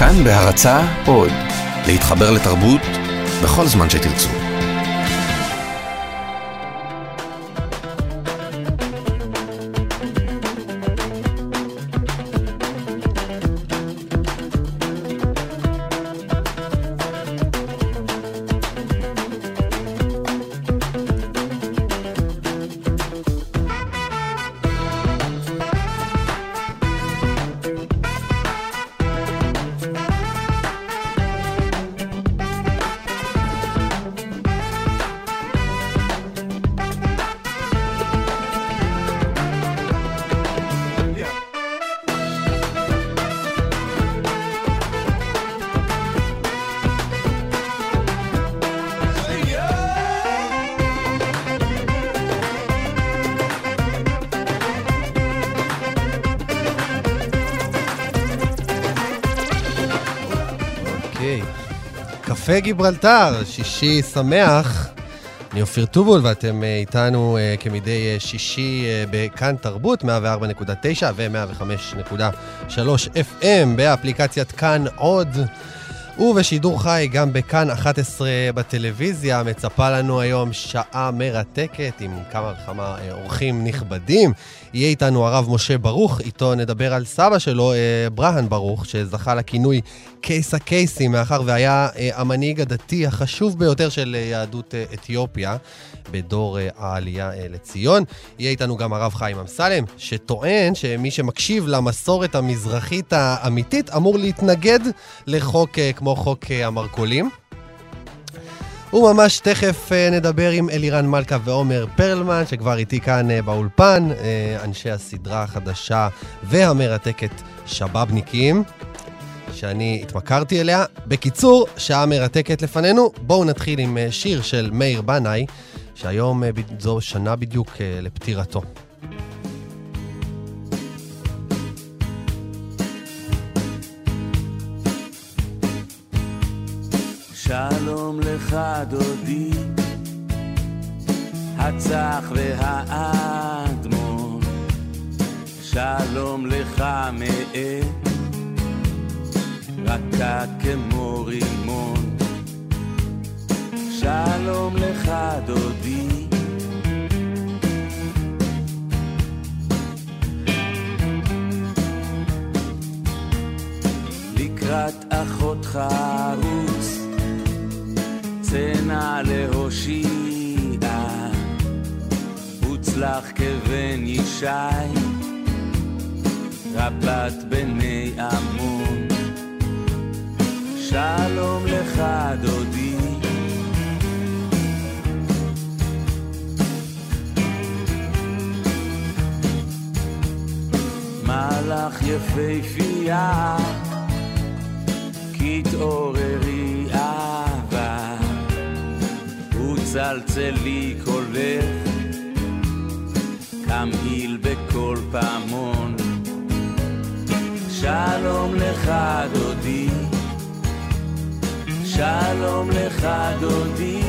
כאן בהרצה עוד, להתחבר לתרבות בכל זמן שתרצו. קפה גיברלטר, שישי שמח. אני אופיר טובול, ואתם אה, איתנו אה, כמדי אה, שישי אה, בכאן תרבות, 104.9 ו-105.3 FM באפליקציית כאן עוד. ובשידור חי גם בכאן 11 בטלוויזיה, מצפה לנו היום שעה מרתקת עם כמה וכמה אה, אורחים נכבדים. יהיה איתנו הרב משה ברוך, איתו נדבר על סבא שלו, אה, ברהן ברוך, שזכה לכינוי קייס הקייסים, מאחר והיה אה, המנהיג הדתי החשוב ביותר של אה, יהדות אתיופיה בדור העלייה לציון. יהיה איתנו גם הרב חיים אמסלם, שטוען שמי שמקשיב למסורת המזרחית האמיתית אמור להתנגד לחוק כמו חוק המרכולים. וממש תכף אה, נדבר עם אלירן מלכה ועומר פרלמן, שכבר איתי כאן אה, באולפן, אה, אנשי הסדרה החדשה והמרתקת שבאבניקים, שאני התמכרתי אליה. בקיצור, שעה מרתקת לפנינו. בואו נתחיל עם שיר של מאיר בנאי, שהיום זו שנה בדיוק לפטירתו. שלום לך דודי, הצח והאדמון, שלום לך מאת, רכה כמו רימון, שלום לך דודי. לקראת אחותך רוץ צנע להושיע, הוצלח כבן ישי, רבת בני עמון. שלום לך דודי, מלאך יפהפייה, כי תעוררי צלצלי קולך, קמהיל בכל פעמון. שלום לך דודי, שלום לך דודי.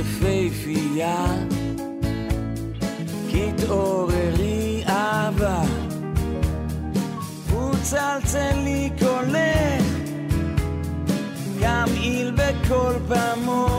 יפהפייה, תתעוררי אהבה, וצלצל לי קולך, ימעיל בכל פעמון.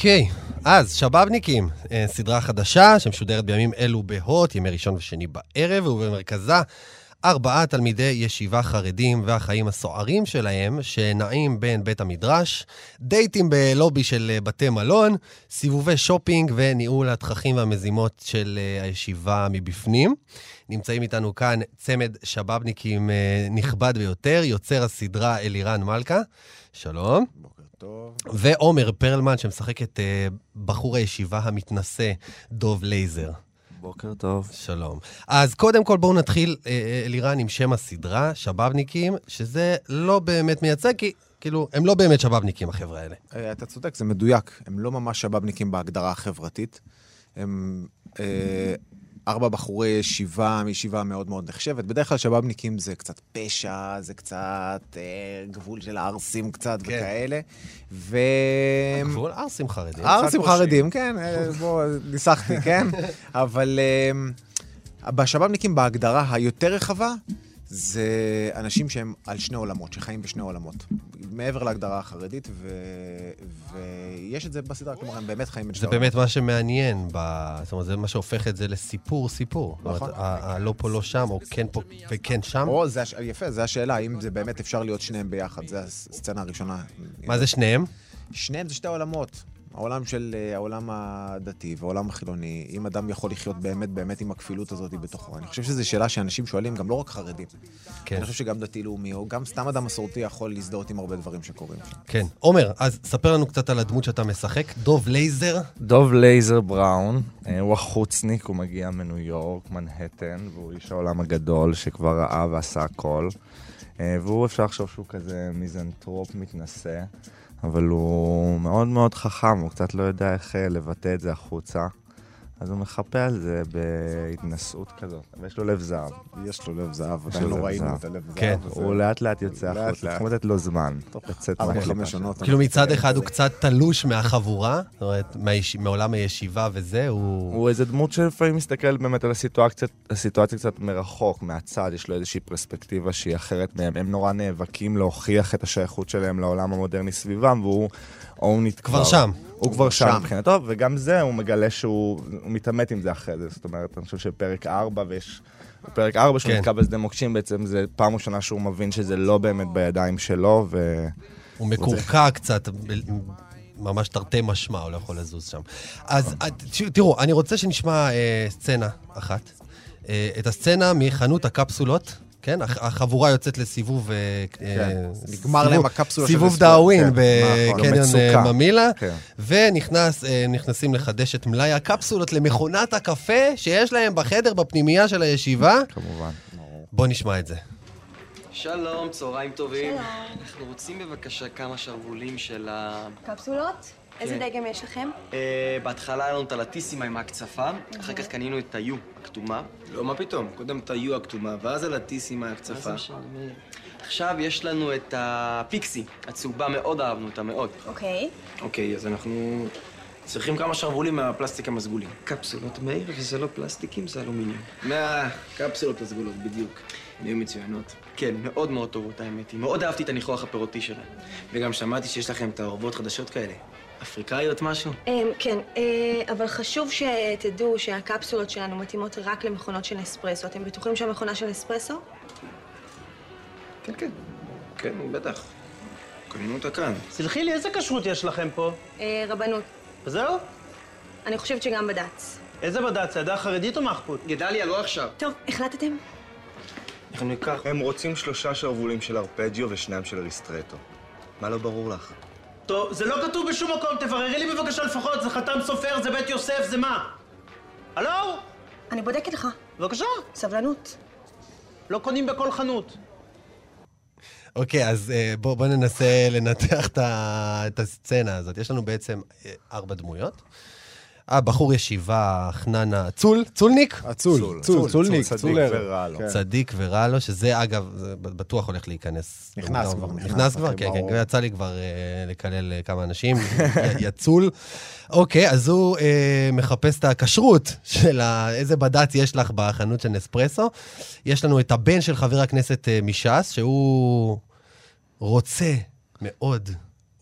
אוקיי, אז שבאבניקים, אה, סדרה חדשה שמשודרת בימים אלו בהוט, ימי ראשון ושני בערב, ובמרכזה ארבעה תלמידי ישיבה חרדים והחיים הסוערים שלהם, שנעים בין בית המדרש, דייטים בלובי של אה, בתי מלון, סיבובי שופינג וניהול התככים והמזימות של אה, הישיבה מבפנים. נמצאים איתנו כאן צמד שבאבניקים נכבד ביותר, יוצר הסדרה אלירן מלכה. שלום. בוקר טוב. ועומר פרלמן, שמשחק את אה, בחור הישיבה המתנשא, דוב לייזר. בוקר טוב. שלום. אז קודם כל בואו נתחיל, אה, אה, אלירן, עם שם הסדרה, שבאבניקים, שזה לא באמת מייצג, כי כאילו, הם לא באמת שבאבניקים, החבר'ה האלה. אה, אתה צודק, זה מדויק. הם לא ממש שבאבניקים בהגדרה החברתית. הם אה, ארבע בחורי ישיבה מישיבה מאוד מאוד נחשבת. בדרך כלל שבאבניקים זה קצת פשע, זה קצת אה, גבול של הערסים קצת כן. וכאלה. ו... גבול ערסים חרדים. ערסים חרדים, כן, אה, בוא, ניסחתי, כן? אבל אה, בשב"בניקים בהגדרה היותר רחבה, זה אנשים שהם על שני עולמות, שחיים בשני עולמות. מעבר להגדרה החרדית, ו... ויש את זה בסדרה, כלומר, הם באמת חיים בין זה שני באמת מה שמעניין, ב... זאת אומרת, זה מה שהופך את זה לסיפור-סיפור. זאת אומרת, נכון. הלא פה, לא שם, או כן פה וכן שם. או, זה הש... יפה, זו השאלה, האם זה באמת אפשר להיות שניהם ביחד, זו הסצנה הראשונה. מה זה שניהם? שניהם זה שתי עולמות. העולם של אה, העולם הדתי והעולם החילוני, אם אדם יכול לחיות באמת באמת עם הכפילות הזאת בתוכו. אני חושב שזו שאלה שאנשים שואלים, גם לא רק חרדים. כן. אני חושב שגם דתי-לאומי, או גם סתם אדם מסורתי יכול להזדהות עם הרבה דברים שקורים שם. כן. עומר, אז ספר לנו קצת על הדמות שאתה משחק, דוב לייזר. דוב לייזר בראון, אה, הוא החוצניק, הוא מגיע מניו יורק, מנהטן, והוא איש העולם הגדול שכבר ראה ועשה הכל. אה, והוא, אפשר לחשוב שהוא כזה מיזנטרופ מתנשא, אבל הוא מאוד מאוד חכם, הוא קצת לא יודע איך אה, לבטא את זה החוצה. אז הוא מחפה על זה בהתנשאות כזאת, ויש לו לב זהב. יש לו לב זהב, יש עדיין לו לא לב ראינו זהב. את הלב זהב. כן. הוא לאט לאט יוצא החוצה. צריכים לתת לו זמן לצאת שלו. כאילו מצד אחד הוא קצת תלוש מהחבורה, זאת אומרת, מעולם הישיבה וזה, הוא... הוא איזה דמות שלפעמים מסתכל באמת על הסיטואציה, הסיטואציה קצת מרחוק, מהצד, יש לו איזושהי פרספקטיבה שהיא אחרת מהם. הם נורא נאבקים להוכיח את השייכות שלהם לעולם המודרני סביבם, והוא own it כבר שם. הוא כבר שם. מבחינתו, וגם זה, הוא מגלה שהוא הוא מתעמת עם זה אחרי זה. זאת אומרת, אני חושב שפרק 4, ויש... בפרק 4 שהוא כן. נתקע בשדה מוקשים, בעצם זה פעם ראשונה שהוא מבין שזה לא באמת בידיים שלו, ו... הוא מקורקע קצת, ממש תרתי משמע, הוא לא יכול לזוז שם. אז אה, ת- תראו, אני רוצה שנשמע אה, סצנה אחת. אה, את הסצנה מחנות הקפסולות. כן, הח- החבורה יוצאת לסיבוב... אה, אה, נגמר להם הקפסולה של סיבוב דאווין כן, נכון, בקניון במצוקה. אה, ממילה, כן. ונכנסים לחדש את מלאי הקפסולות למכונת הקפה שיש להם בחדר בפנימייה של הישיבה. כמובן. בואו נשמע את זה. שלום, צהריים טובים. שלום. אנחנו רוצים בבקשה כמה שרוולים של ה... קפסולות? איזה כן. דגם יש לכם? אה, בהתחלה היה לנו את הלטיסימה עם ההקצפה, אחר כך קנינו את היו הכתומה. לא, מה פתאום? קודם את היו הכתומה, ואז הלטיס עם מה ההקצפה. עכשיו יש לנו את הפיקסי, הצהובה, מאוד אהבנו אותה, מאוד. אוקיי. אוקיי, אז אנחנו צריכים כמה שרוולים מהפלסטיק המסגולים. קפסולות, מאיר, וזה לא פלסטיקים, זה אלומיניום. מהקפסולות הסגולות, בדיוק. הן היו מצוינות. כן, מאוד מאוד טובות האמת היא. מאוד אהבתי את הניחוח הפירותי שלהם. וגם שמעתי שיש לכם את האורבות חדשות כאלה. אפריקאיות משהו? אמ, כן, אה, אבל חשוב שתדעו שהקפסולות שלנו מתאימות רק למכונות של אספרסו. אתם בטוחים שהמכונה של אספרסו? כן, כן. כן, בטח. קנינו אותה כאן. סלחי לי, איזה כשרות יש לכם פה? אה, רבנות. וזהו? אני חושבת שגם בד"ץ. איזה בד"ץ, העדה החרדית או מחפות? גדליה, לא עכשיו. טוב, החלטתם? אנחנו ניקח... הם רוצים שלושה שרוולים של ארפג'יו ושניים של ריסטרטו. מה לא ברור לך? טוב, זה לא כתוב בשום מקום, תבררי לי בבקשה לפחות, זה חתם סופר, זה בית יוסף, זה מה? הלו? אני בודקת לך. בבקשה. סבלנות. לא קונים בכל חנות. אוקיי, אז אה, בואו בוא ננסה לנתח את ה- את הסצנה הזאת. יש לנו בעצם אה, ארבע דמויות. הבחור ישיבה, חננה, צול, צולניק? הצול, צול, צולניק, צדיק צולר. ורע לו. כן. צדיק ורע לו, שזה אגב, זה בטוח הולך להיכנס. נכנס כבר, נכנס, כבר, כן, כן, ברור. יצא לי כבר אה, לקלל אה, כמה אנשים, יצול. אוקיי, אז הוא אה, מחפש את הכשרות של ה- איזה בד"ץ יש לך בחנות של נספרסו. יש לנו את הבן של חבר הכנסת אה, מש"ס, שהוא רוצה מאוד.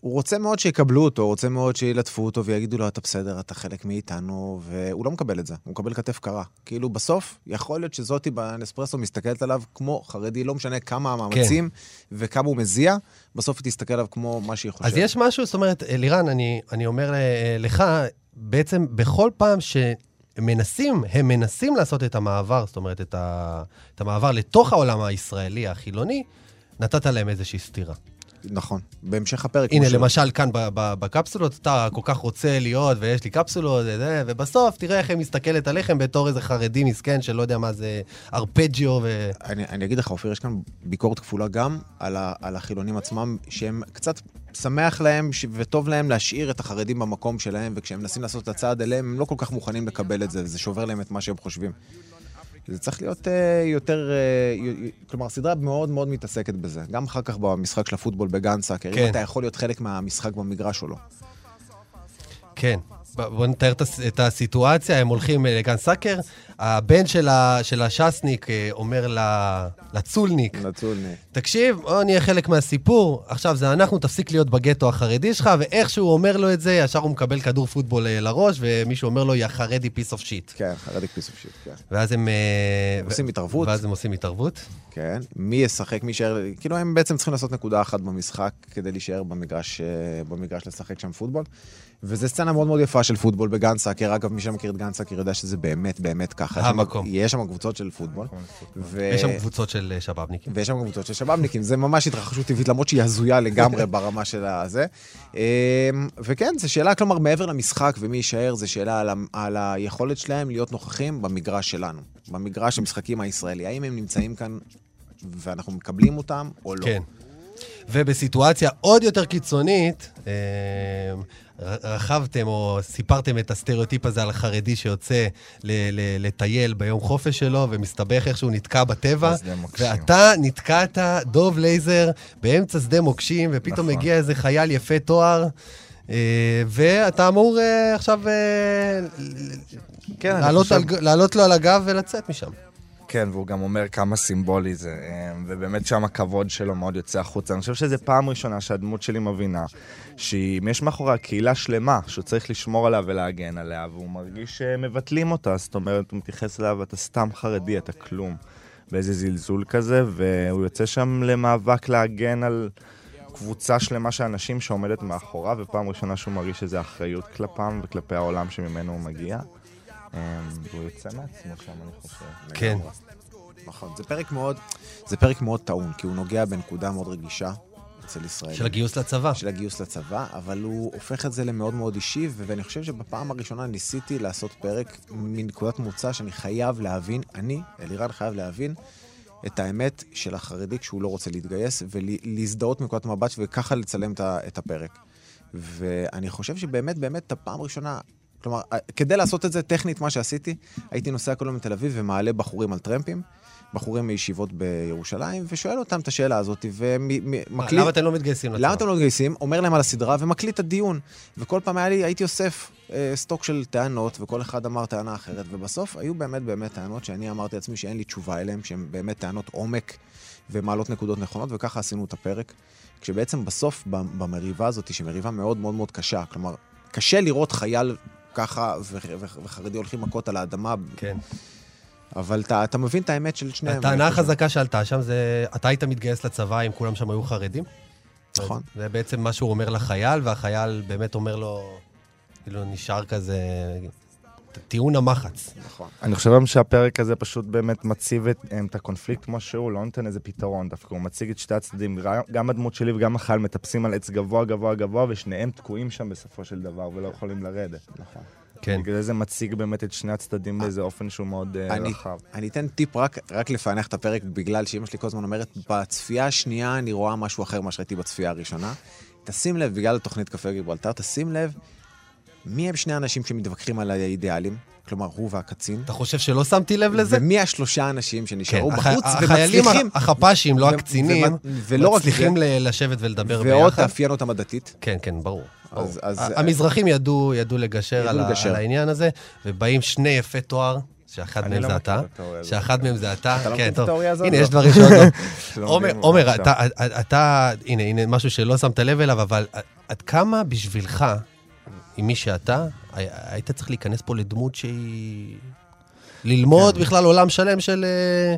הוא רוצה מאוד שיקבלו אותו, הוא רוצה מאוד שילטפו אותו ויגידו לו, אתה בסדר, אתה חלק מאיתנו, והוא לא מקבל את זה, הוא מקבל כתף קרה. כאילו, בסוף, יכול להיות שזאתי בנספרסו מסתכלת עליו כמו חרדי, לא משנה כמה המאמצים וכמה הוא מזיע, בסוף היא תסתכל עליו כמו מה שהיא חושבת. אז יש משהו, זאת אומרת, לירן, אני, אני אומר ל- לך, בעצם בכל פעם שמנסים, הם מנסים לעשות את המעבר, זאת אומרת, את, ה, את המעבר לתוך העולם הישראלי, החילוני, נתת להם איזושהי סתירה. נכון. בהמשך הפרק... הנה, למשל, כאן בקפסולות, אתה כל כך רוצה להיות, ויש לי קפסולות, ובסוף, תראה איך היא מסתכלת עליכם בתור איזה חרדי מסכן שלא יודע מה זה ארפג'יו ו... אני, אני אגיד לך, אופיר, יש כאן ביקורת כפולה גם על, ה, על החילונים עצמם, שהם קצת שמח להם ש, וטוב להם להשאיר את החרדים במקום שלהם, וכשהם מנסים לעשות את הצעד אליהם, הם לא כל כך מוכנים לקבל את זה, וזה שובר להם את מה שהם חושבים. זה צריך להיות uh, יותר, uh, כלומר, הסדרה מאוד מאוד מתעסקת בזה. גם אחר כך במשחק של הפוטבול בגן סאקר, כן. אם אתה יכול להיות חלק מהמשחק במגרש או לא. כן. ב- בוא נתאר את הס- את הסיטואציה, הם הולכים אה, לגן סאקר, הבן של השבאבניק אה, אומר לצולניק, נצולני. תקשיב, בוא נהיה חלק מהסיפור, עכשיו זה אנחנו, תפסיק להיות בגטו החרדי שלך, ואיך שהוא אומר לו את זה, ישר הוא מקבל כדור פוטבול אה, לראש, ומישהו אומר לו, יא חרדי piece of shit. כן, חרדי piece of shit, כן. ואז הם... עושים התערבות. ואז הם עושים התערבות. כן, מי ישחק, מי יישאר, כאילו הם בעצם צריכים לעשות נקודה אחת במשחק כדי להישאר במגרש, במגרש לשחק שם פוטבול. וזו סצנה מאוד מאוד יפה של פוטבול בגן סאקר. אגב, מי שמכיר את גן סאקר יודע שזה באמת באמת ככה. המקום. יש שם קבוצות של פוטבול. ו- יש שם קבוצות של אה, שבאבניקים. ויש שם קבוצות של שבאבניקים, זה ממש התרחשות טבעית, למרות שהיא הזויה לגמרי ברמה של הזה. אמ, וכן, זו שאלה, כלומר, מעבר למשחק ומי יישאר, זו שאלה על, ה- על היכולת שלהם להיות נוכחים במגרש שלנו, במגרש המשחקים הישראלי. האם הם נמצאים כאן ואנחנו מקבלים אותם או לא? כן. ובסיטואציה עוד יותר קיצונית, אה, רכבתם או סיפרתם את הסטריאוטיפ הזה על החרדי שיוצא ל- ל- לטייל ביום חופש שלו ומסתבך איכשהו נתקע בטבע. ואתה נתקעת, דוב לייזר, באמצע שדה מוקשים, ופתאום נכון. מגיע איזה חייל יפה תואר. אה, ואתה אמור אה, עכשיו כן, לעלות חושב- על לעלות לו על הגב ולצאת משם. כן, והוא גם אומר כמה סימבולי זה, אה, ובאמת שם הכבוד שלו מאוד יוצא החוצה. אני חושב שזו פעם ראשונה שהדמות שלי מבינה שאם יש מאחוריה קהילה שלמה שהוא צריך לשמור עליה ולהגן עליה, והוא מרגיש שמבטלים אותה, זאת אומרת, הוא מתייחס אליו, אתה סתם חרדי, אתה כלום. באיזה זלזול כזה, והוא יוצא שם למאבק להגן על קבוצה שלמה של אנשים שעומדת מאחוריו, ופעם ראשונה שהוא מרגיש איזו אחריות כלפם וכלפי העולם שממנו הוא מגיע. אה, והוא יוצא מעצמו שם, אני חושב. כן. נכון, זה פרק מאוד, זה פרק מאוד טעון, כי הוא נוגע בנקודה מאוד רגישה אצל ישראלים. של הגיוס לצבא. של הגיוס לצבא, אבל הוא הופך את זה למאוד מאוד אישי, ואני חושב שבפעם הראשונה ניסיתי לעשות פרק מנקודת מוצא שאני חייב להבין, אני, אלירן חייב להבין, את האמת של החרדי כשהוא לא רוצה להתגייס, ולהזדהות מנקודת מבט וככה לצלם את הפרק. ואני חושב שבאמת, באמת, את הפעם הראשונה, כלומר, כדי לעשות את זה, טכנית, מה שעשיתי, הייתי נוסע כל יום לתל אביב ומעלה בחורים על טרמפים, בחורים מישיבות בירושלים, ושואל אותם את השאלה הזאת, ומקליט... למה אתם לא מתגייסים? למה אתם לא מתגייסים? אומר להם על הסדרה ומקליט את הדיון. וכל פעם היה לי, הייתי אוסף אה, סטוק של טענות, וכל אחד אמר טענה אחרת, ובסוף היו באמת באמת טענות שאני אמרתי לעצמי שאין לי תשובה אליהן, שהן באמת טענות עומק ומעלות נקודות נכונות, וככה עשינו את הפרק. כשבעצם בסוף, במריבה הזאת, שהיא מריבה מאוד מאוד מאוד קשה, כלומר, קשה לראות חייל ככה ו- ו- וחרדי הולכים מכות על האדמה. כן. אבל אתה, אתה מבין את האמת של שניהם. הטענה החזקה שעלתה שם זה, אתה היית מתגייס לצבא אם כולם שם היו חרדים? נכון. זה בעצם מה שהוא אומר לחייל, והחייל באמת אומר לו, כאילו נשאר כזה... טיעון המחץ. נכון. אני חושב גם שהפרק הזה פשוט באמת מציב את, את הקונפליקט כמו שהוא, לא נותן איזה פתרון דווקא, הוא מציג את שתי הצדדים, גם הדמות שלי וגם החייל מטפסים על עץ גבוה גבוה גבוה, ושניהם תקועים שם בסופו של דבר ולא יכולים לרדת. נכון. כן. בגלל זה מציג באמת את שני הצדדים באיזה אופן שהוא מאוד אני, רחב. אני אתן טיפ רק, רק לפענח את הפרק, בגלל שאימא שלי כל הזמן אומרת, בצפייה השנייה אני רואה משהו אחר ממה שראיתי בצפייה הראשונה. תשים לב, בגלל תוכנית קפה גיברלטר, תשים לב מי הם שני האנשים שמתווכחים על האידיאלים? כלומר, הוא והקצין. אתה חושב שלא שמתי לב לזה? ומי השלושה אנשים שנשארו כן, בחוץ הח... החיילים ומצליחים... החפ"שים, לא הקצינים, ולא מצליחים ל... לשבת ולדבר ביחד. ועוד תאפיין אותם עדתית. כן, כן, ברור. אז, אז... המזרחים ידעו, ידעו לגשר ידעו על, לגשר. על העניין הזה, ובאים שני יפי תואר. שאחד מהם זה אתה, שאחד מהם זה אתה, לא כן, הזאת? הנה, יש דברים שעוד לא. עומר, אתה, הנה, הנה, משהו שלא שמת לב אליו, אבל עד כמה בשבילך, עם מי שאתה, היית צריך להיכנס פה לדמות שהיא... ללמוד כן. בכלל עולם שלם של...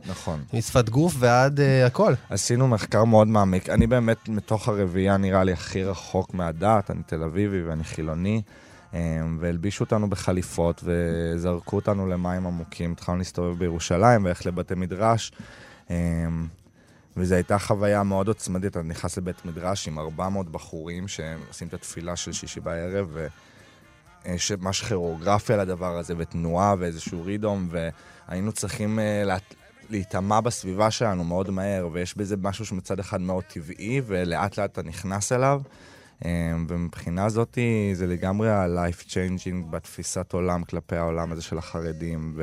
נכון. משפת גוף ועד uh, הכל. עשינו מחקר מאוד מעמיק. אני באמת, מתוך הרביעייה, נראה לי הכי רחוק מהדת. אני תל אביבי ואני חילוני. והלבישו אותנו בחליפות וזרקו אותנו למים עמוקים. התחלנו להסתובב בירושלים ואיך לבתי מדרש. וזו הייתה חוויה מאוד עוצמדית. אני נכנס לבית מדרש עם 400 בחורים שעושים את התפילה של שישי בערב, ו... יש ממש כירוגרפיה לדבר הזה, ותנועה ואיזשהו רידום, והיינו צריכים uh, לה, להיטמע בסביבה שלנו מאוד מהר, ויש בזה משהו שמצד אחד מאוד טבעי, ולאט לאט אתה נכנס אליו. Um, ומבחינה הזאת זה לגמרי ה-life changing בתפיסת עולם כלפי העולם הזה של החרדים,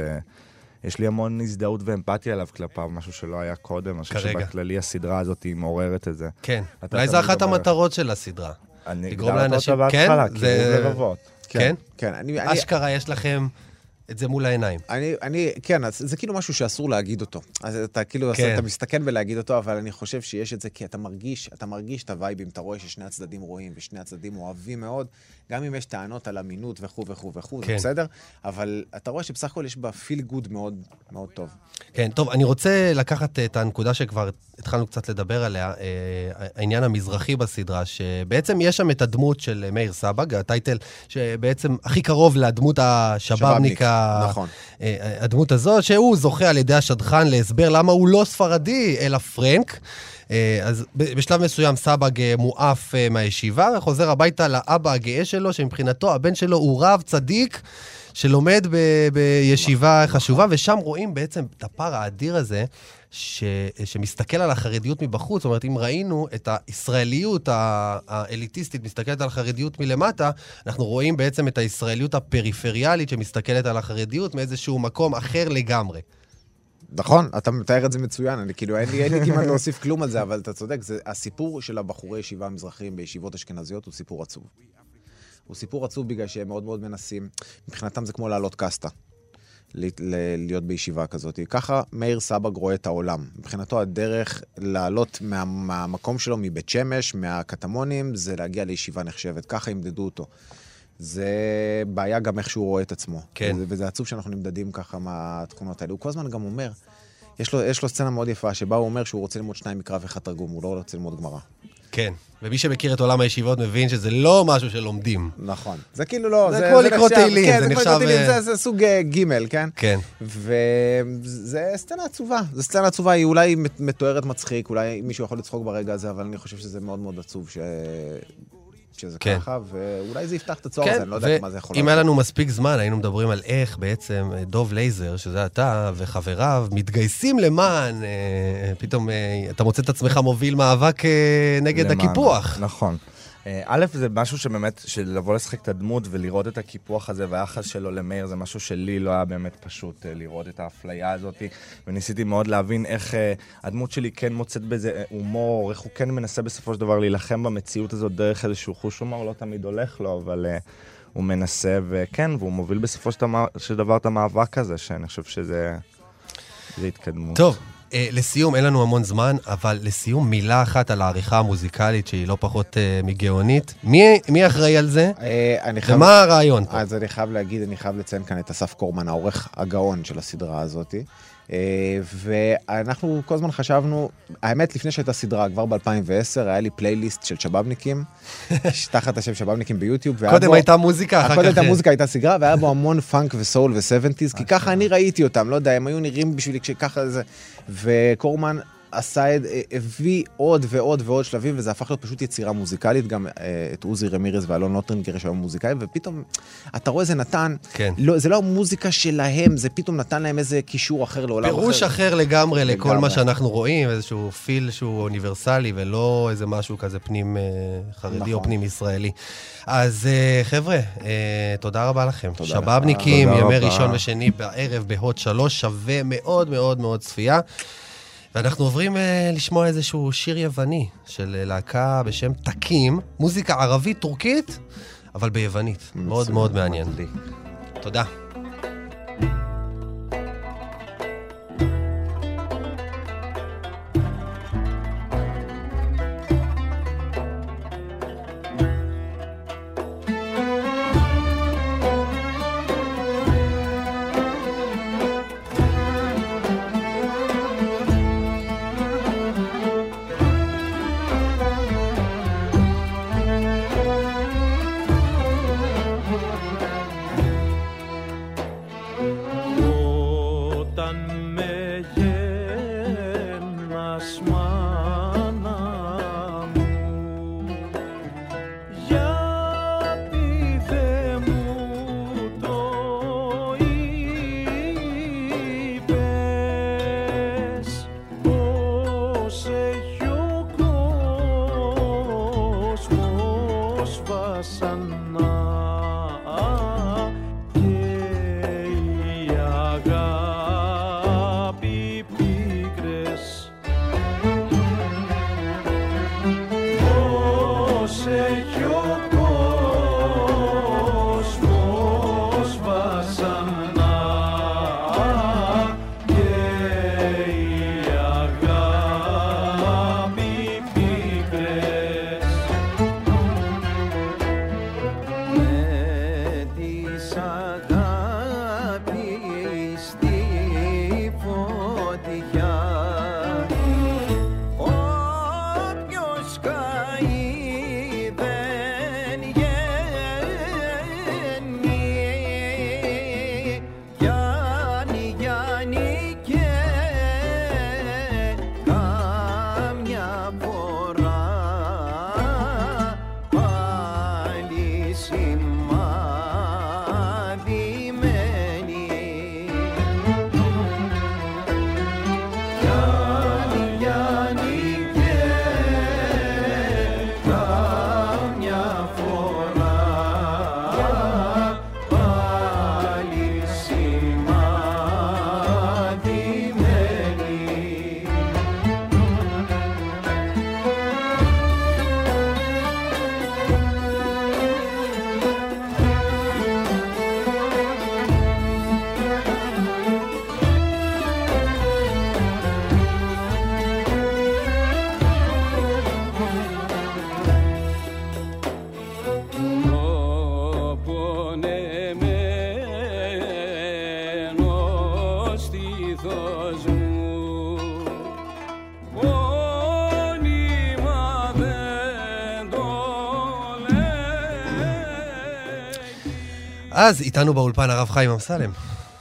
ויש לי המון הזדהות ואמפתיה אליו כלפיו, משהו שלא היה קודם. כרגע. אני חושב שבכללי הסדרה הזאת היא מעוררת את זה. כן, אולי זו אחת המטרות של הסדרה. אני הגדרת אותה בהתחלה, קירוב זה... לבבות. כן? כן. אני, אשכרה. יש לכם את זה מול העיניים. אני, אני, כן, אז זה כאילו משהו שאסור להגיד אותו. אז אתה כאילו, כן. אתה מסתכן בלהגיד אותו, אבל אני חושב שיש את זה כי אתה מרגיש, אתה מרגיש את הווייבים, אתה רואה ששני הצדדים רואים ושני הצדדים אוהבים מאוד, גם אם יש טענות על אמינות וכו' וכו' וכו', כן. זה בסדר, אבל אתה רואה שבסך הכל יש בה פיל גוד מאוד מאוד טוב. כן, טוב, אני רוצה לקחת את הנקודה שכבר התחלנו קצת לדבר עליה, העניין המזרחי בסדרה, שבעצם יש שם את הדמות של מאיר סבג, הטייטל שבעצם הכי קרוב לדמות השבאבניק, נכון. הדמות הזאת, שהוא זוכה על ידי השדכן להסבר למה הוא לא ספרדי, אלא פרנק. אז בשלב מסוים סבג מועף מהישיבה, וחוזר הביתה לאבא הגאה שלו, שמבחינתו הבן שלו הוא רב צדיק. שלומד ב- בישיבה חשובה, ושם רואים בעצם את הפער האדיר הזה, ש- שמסתכל על החרדיות מבחוץ. זאת אומרת, אם ראינו את הישראליות האליטיסטית מסתכלת על החרדיות מלמטה, אנחנו רואים בעצם את הישראליות הפריפריאלית שמסתכלת על החרדיות מאיזשהו מקום אחר לגמרי. נכון, אתה מתאר את זה מצוין, אני כאילו, אין לי, אין לי כמעט להוסיף כלום על זה, אבל אתה צודק, זה, הסיפור של הבחורי ישיבה המזרחיים בישיבות אשכנזיות הוא סיפור עצוב. הוא סיפור עצוב בגלל שהם מאוד מאוד מנסים, מבחינתם זה כמו לעלות קסטה. להיות בישיבה כזאת. ככה מאיר סבג רואה את העולם. מבחינתו הדרך לעלות מה, מהמקום שלו, מבית שמש, מהקטמונים, זה להגיע לישיבה נחשבת. ככה ימדדו אותו. זה בעיה גם איך שהוא רואה את עצמו. כן. וזה, וזה עצוב שאנחנו נמדדים ככה מהתכונות האלה. הוא כל הזמן גם אומר, יש לו, יש לו סצנה מאוד יפה, שבה הוא אומר שהוא רוצה ללמוד שניים מקרא ואחד תרגום, הוא לא רוצה ללמוד גמרא. כן, ומי שמכיר את עולם הישיבות מבין שזה לא משהו שלומדים. נכון. זה כאילו לא... זה, זה כמו לקרוא תהילים, כן, זה נחשב... זה, תהילים, זה, זה סוג ג', כן? כן. וזה סצנה עצובה. זו סצנה עצובה, היא אולי מתוארת מצחיק, אולי מישהו יכול לצחוק ברגע הזה, אבל אני חושב שזה מאוד מאוד עצוב ש... שזה כן. ככה, ואולי זה יפתח את הצוהר הזה, אני לא יודע מה זה יכול ואם היה לנו מספיק זמן, היינו מדברים על איך בעצם אה, דוב לייזר, שזה אתה וחבריו, מתגייסים למען, אה, פתאום אה, אתה מוצא את עצמך מוביל מאבק אה, נגד למען- הקיפוח. נכון. אה, א', זה משהו שבאמת, של לבוא לשחק את הדמות ולראות את הקיפוח הזה והיחס שלו למאיר, זה משהו שלי לא היה באמת פשוט אה, לראות את האפליה הזאת, וניסיתי מאוד להבין איך אה, הדמות שלי כן מוצאת בזה הומור, איך הוא כן מנסה בסופו של דבר להילחם במציאות הזאת דרך איזשהו חוש הומור, לא תמיד הולך לו, אבל הוא מנסה, וכן, והוא מוביל בסופו של דבר- את המאבק הזה, שאני חושב שזה זה התקדמות. טוב, אה, לסיום, אין לנו המון זמן, אבל לסיום, מילה אחת על העריכה המוזיקלית, שהיא לא פחות אה, מגאונית. מי, מי אחראי על זה? אה, אני חייב... ומה הרעיון פה? אז אני חייב להגיד, אני חייב לציין כאן את אסף קורמן, העורך הגאון של הסדרה הזאת. אה, ואנחנו כל הזמן חשבנו, האמת, לפני שהייתה סדרה, כבר ב-2010, היה לי פלייליסט של שבאבניקים, תחת השם שבאבניקים ביוטיוב. קודם בו- הייתה מוזיקה, אחר כך... קודם הייתה מוזיקה, הייתה סדרה, והיה בו המון פאנק וסול וסבנטיז, כי ככה אני ראיתי אותם, לא יודע, הם היו נראים בשבילי כשככה זה... וקורמן עשה את, הביא עוד ועוד ועוד שלבים, וזה הפך להיות פשוט יצירה מוזיקלית, גם אה, את עוזי רמירז ואלון לוטרינגר יש היום מוזיקאים, ופתאום, אתה רואה זה נתן, כן. לא, זה לא המוזיקה שלהם, זה פתאום נתן להם איזה קישור אחר לעולם אחר. פירוש אחר לגמרי לכל לגמרי. מה שאנחנו רואים, איזשהו פיל שהוא אוניברסלי ולא איזה משהו כזה פנים אה, חרדי או נכון. פנים ישראלי. אז אה, חבר'ה, אה, תודה רבה לכם. תודה שבאבניקים, תודה רבה. ראשון ושני בערב בהוט שלוש, שווה מאוד מאוד מאוד צפייה. ואנחנו עוברים uh, לשמוע איזשהו שיר יווני של אה, להקה בשם תקים, מוזיקה ערבית-טורקית, אבל ביוונית. Mm, מאוד מאוד מעניין. לי. תודה. thank you אז איתנו באולפן הרב חיים אמסלם.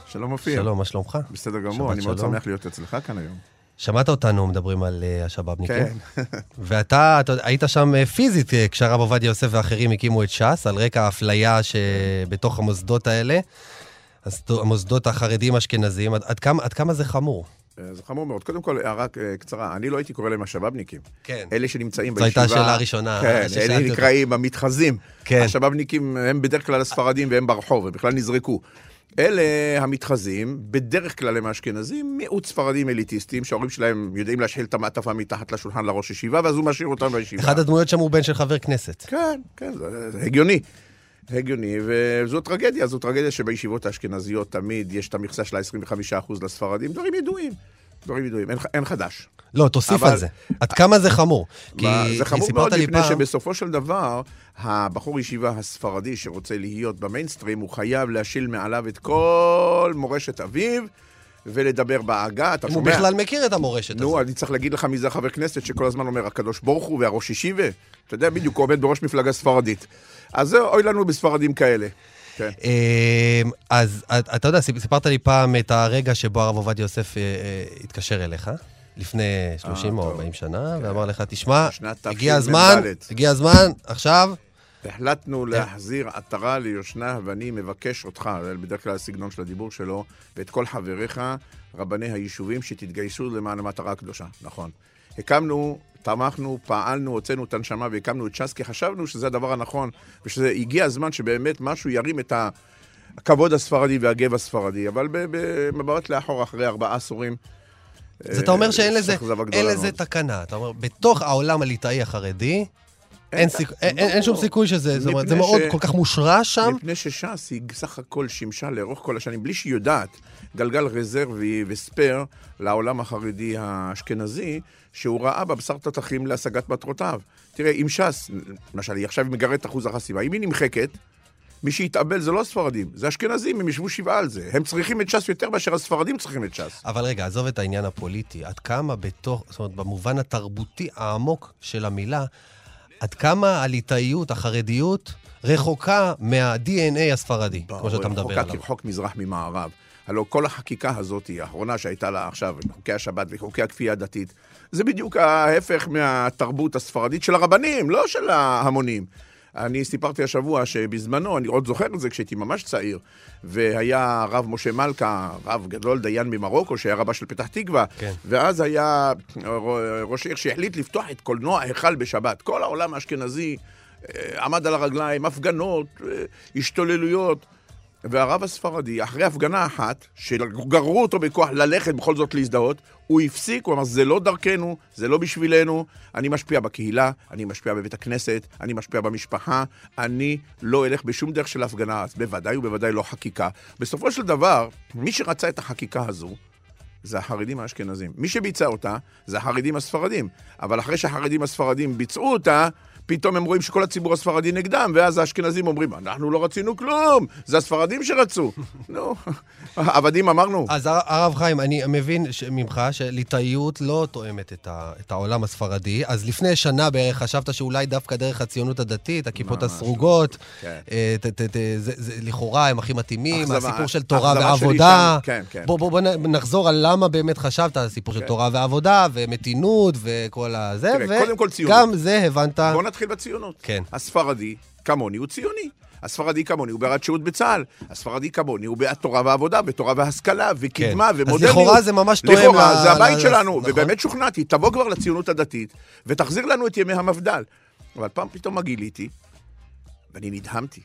שלום אופיר. שלום, מה שלומך? בסדר גמור, אני מאוד. שמח להיות אצלך כאן היום. שמעת אותנו מדברים על אה, השבאבניקים? כן. ואתה אתה היית שם אה, פיזית אה, כשהרב עובדיה יוסף ואחרים הקימו את ש"ס, על רקע האפליה שבתוך המוסדות האלה, המוסדות החרדים אשכנזיים, עד, עד, כמה, עד כמה זה חמור? אה, זה חמור מאוד. קודם כל, הערה אה, קצרה, אני לא הייתי קורא להם השבאבניקים. כן. אלה שנמצאים זו בישיבה... הייתה השאלה הראשונה כן, ששאלתי אלה. נקראים המתחזים. כן. השבאבניקים הם בדרך כלל הספרדים והם ברחוב, הם בכלל נזרקו. אלה המתחזים, בדרך כלל הם האשכנזים, מיעוט ספרדים אליטיסטים, שההורים שלהם יודעים להשחיל את המעטפה מתחת לשולחן לראש ישיבה, ואז הוא משאיר אותם בישיבה. אחד הדמויות שם הוא בן של חבר כנסת. כן, כן, זה, זה הגיוני. הגיוני, וזו טרגדיה, זו טרגדיה שבישיבות האשכנזיות תמיד יש את המכסה של ה-25% לספרדים, דברים ידועים. דברים ידועים, אין, אין חדש. לא, תוסיף אבל- על זה. עד כמה זה חמור? כי, זה חמור מאוד מפני פעם... שבסופו של דבר, הבחור ישיבה הספרדי שרוצה להיות במיינסטרים, הוא חייב להשיל מעליו את כל מורשת אביו. ולדבר בעגה, אתה אם הוא שומע? בכלל מכיר את המורשת הזאת. נו, אני צריך להגיד לך מי זה החבר כנסת שכל הזמן אומר, הקדוש ברוך הוא והראש ישיבה. אתה יודע בדיוק, הוא עומד בראש מפלגה ספרדית. אז זהו, אוי לנו בספרדים כאלה. כן. אמ, אז את- אתה יודע, סיפ- סיפרת לי פעם את הרגע שבו הרב עובדיה יוסף אה, אה, התקשר אליך, לפני 30 או טוב. 40 שנה, ואמר לך, תשמע, הגיע תשמ"ד. הזמן, הגיע הזמן, עכשיו, החלטנו להחזיר עטרה ליושנה, ואני מבקש אותך, זה בדרך כלל הסגנון של הדיבור שלו, ואת כל חבריך, רבני היישובים, שתתגייסו למען המטרה הקדושה. נכון. הקמנו, תמכנו, פעלנו, הוצאנו את הנשמה והקמנו את ש"ס, כי חשבנו שזה הדבר הנכון, ושזה הגיע הזמן שבאמת משהו ירים את הכבוד הספרדי והגב הספרדי, אבל במבט לאחור, אחרי ארבעה עשורים, אז אתה אומר אה, שאין לזה, אין לזה. תקנה. אתה אומר, בתוך העולם הליטאי החרדי, אין סיכ- אין- אין אין שום סיכוי שזה, זאת אומרת, זה מאוד ש- כל כך מושרש שם. מפני שש"ס היא סך הכל שימשה לאורך כל השנים, בלי שהיא יודעת, גלגל רזרבי וספייר לעולם החרדי האשכנזי, שהוא ראה בבשר תותחים להשגת מטרותיו. תראה, אם ש"ס, למשל, היא עכשיו מגרד את אחוז החסימה, אם היא נמחקת, מי שיתאבל זה לא הספרדים, זה אשכנזים, הם ישבו שבעה על זה. הם צריכים את ש"ס יותר מאשר הספרדים צריכים את ש"ס. אבל רגע, עזוב את העניין הפוליטי. עד כמה בתוך, זאת אומרת, במובן התרבותי העמוק של המילה, עד כמה הליטאיות, החרדיות, רחוקה מה-DNA הספרדי, כמו שאתה מדבר רחוקה עליו. כרחוק מזרח ממערב. הלוא כל החקיקה הזאת, האחרונה שהייתה לה עכשיו, עם חוקי השבת וחוקי הכפייה הדתית, זה בדיוק ההפך מהתרבות הספרדית של הרבנים, לא של ההמונים. אני סיפרתי השבוע שבזמנו, אני עוד זוכר את זה כשהייתי ממש צעיר, והיה הרב משה מלכה, רב גדול, דיין ממרוקו, שהיה רבה של פתח תקווה, כן. ואז היה ראש עיר שהחליט לפתוח את קולנוע היכל בשבת. כל העולם האשכנזי אה, עמד על הרגליים, הפגנות, אה, השתוללויות. והרב הספרדי, אחרי הפגנה אחת, שגררו אותו בכוח ללכת בכל זאת להזדהות, הוא הפסיק, הוא אמר, זה לא דרכנו, זה לא בשבילנו, אני משפיע בקהילה, אני משפיע בבית הכנסת, אני משפיע במשפחה, אני לא אלך בשום דרך של הפגנה, אז בוודאי ובוודאי לא חקיקה. בסופו של דבר, מי שרצה את החקיקה הזו, זה החרדים האשכנזים. מי שביצע אותה, זה החרדים הספרדים. אבל אחרי שהחרדים הספרדים ביצעו אותה, פתאום הם רואים שכל הציבור הספרדי נגדם, ואז האשכנזים אומרים, אנחנו לא רצינו כלום, זה הספרדים שרצו. נו, עבדים אמרנו. אז הר- הרב חיים, אני מבין ממך שליטאיות לא תואמת את, ה, את העולם הספרדי, אז לפני שנה בערך חשבת שאולי דווקא דרך הציונות הדתית, הכיפות ממש הסרוגות, כן. אה, ת, ת, ת, זה, זה, לכאורה הם הכי מתאימים, הסיפור של תורה ועבודה. כן, כן. בוא, בוא, בוא נ- נחזור על למה באמת חשבת על הסיפור של. תורה ועבודה, ומתינות, וכל הזה. וגם זה הבנת... בוא נתחיל בציונות. כן. הספרדי, כמוני, הוא ציוני. הספרדי כמוני הוא בעד שירות בצה"ל. הספרדי כמוני הוא בעד תורה ועבודה, ותורה והשכלה, וקדמה, כן. אז ומודרניות. לכאורה זה ממש תואם לכאורה, ל- זה הבית ל- שלנו, נכון. ובאמת שוכנעתי, תבוא כבר לציונות הדתית, ותחזיר לנו את ימי המפד"ל. אבל פעם פתאום מה גיליתי, ואני נדהמתי.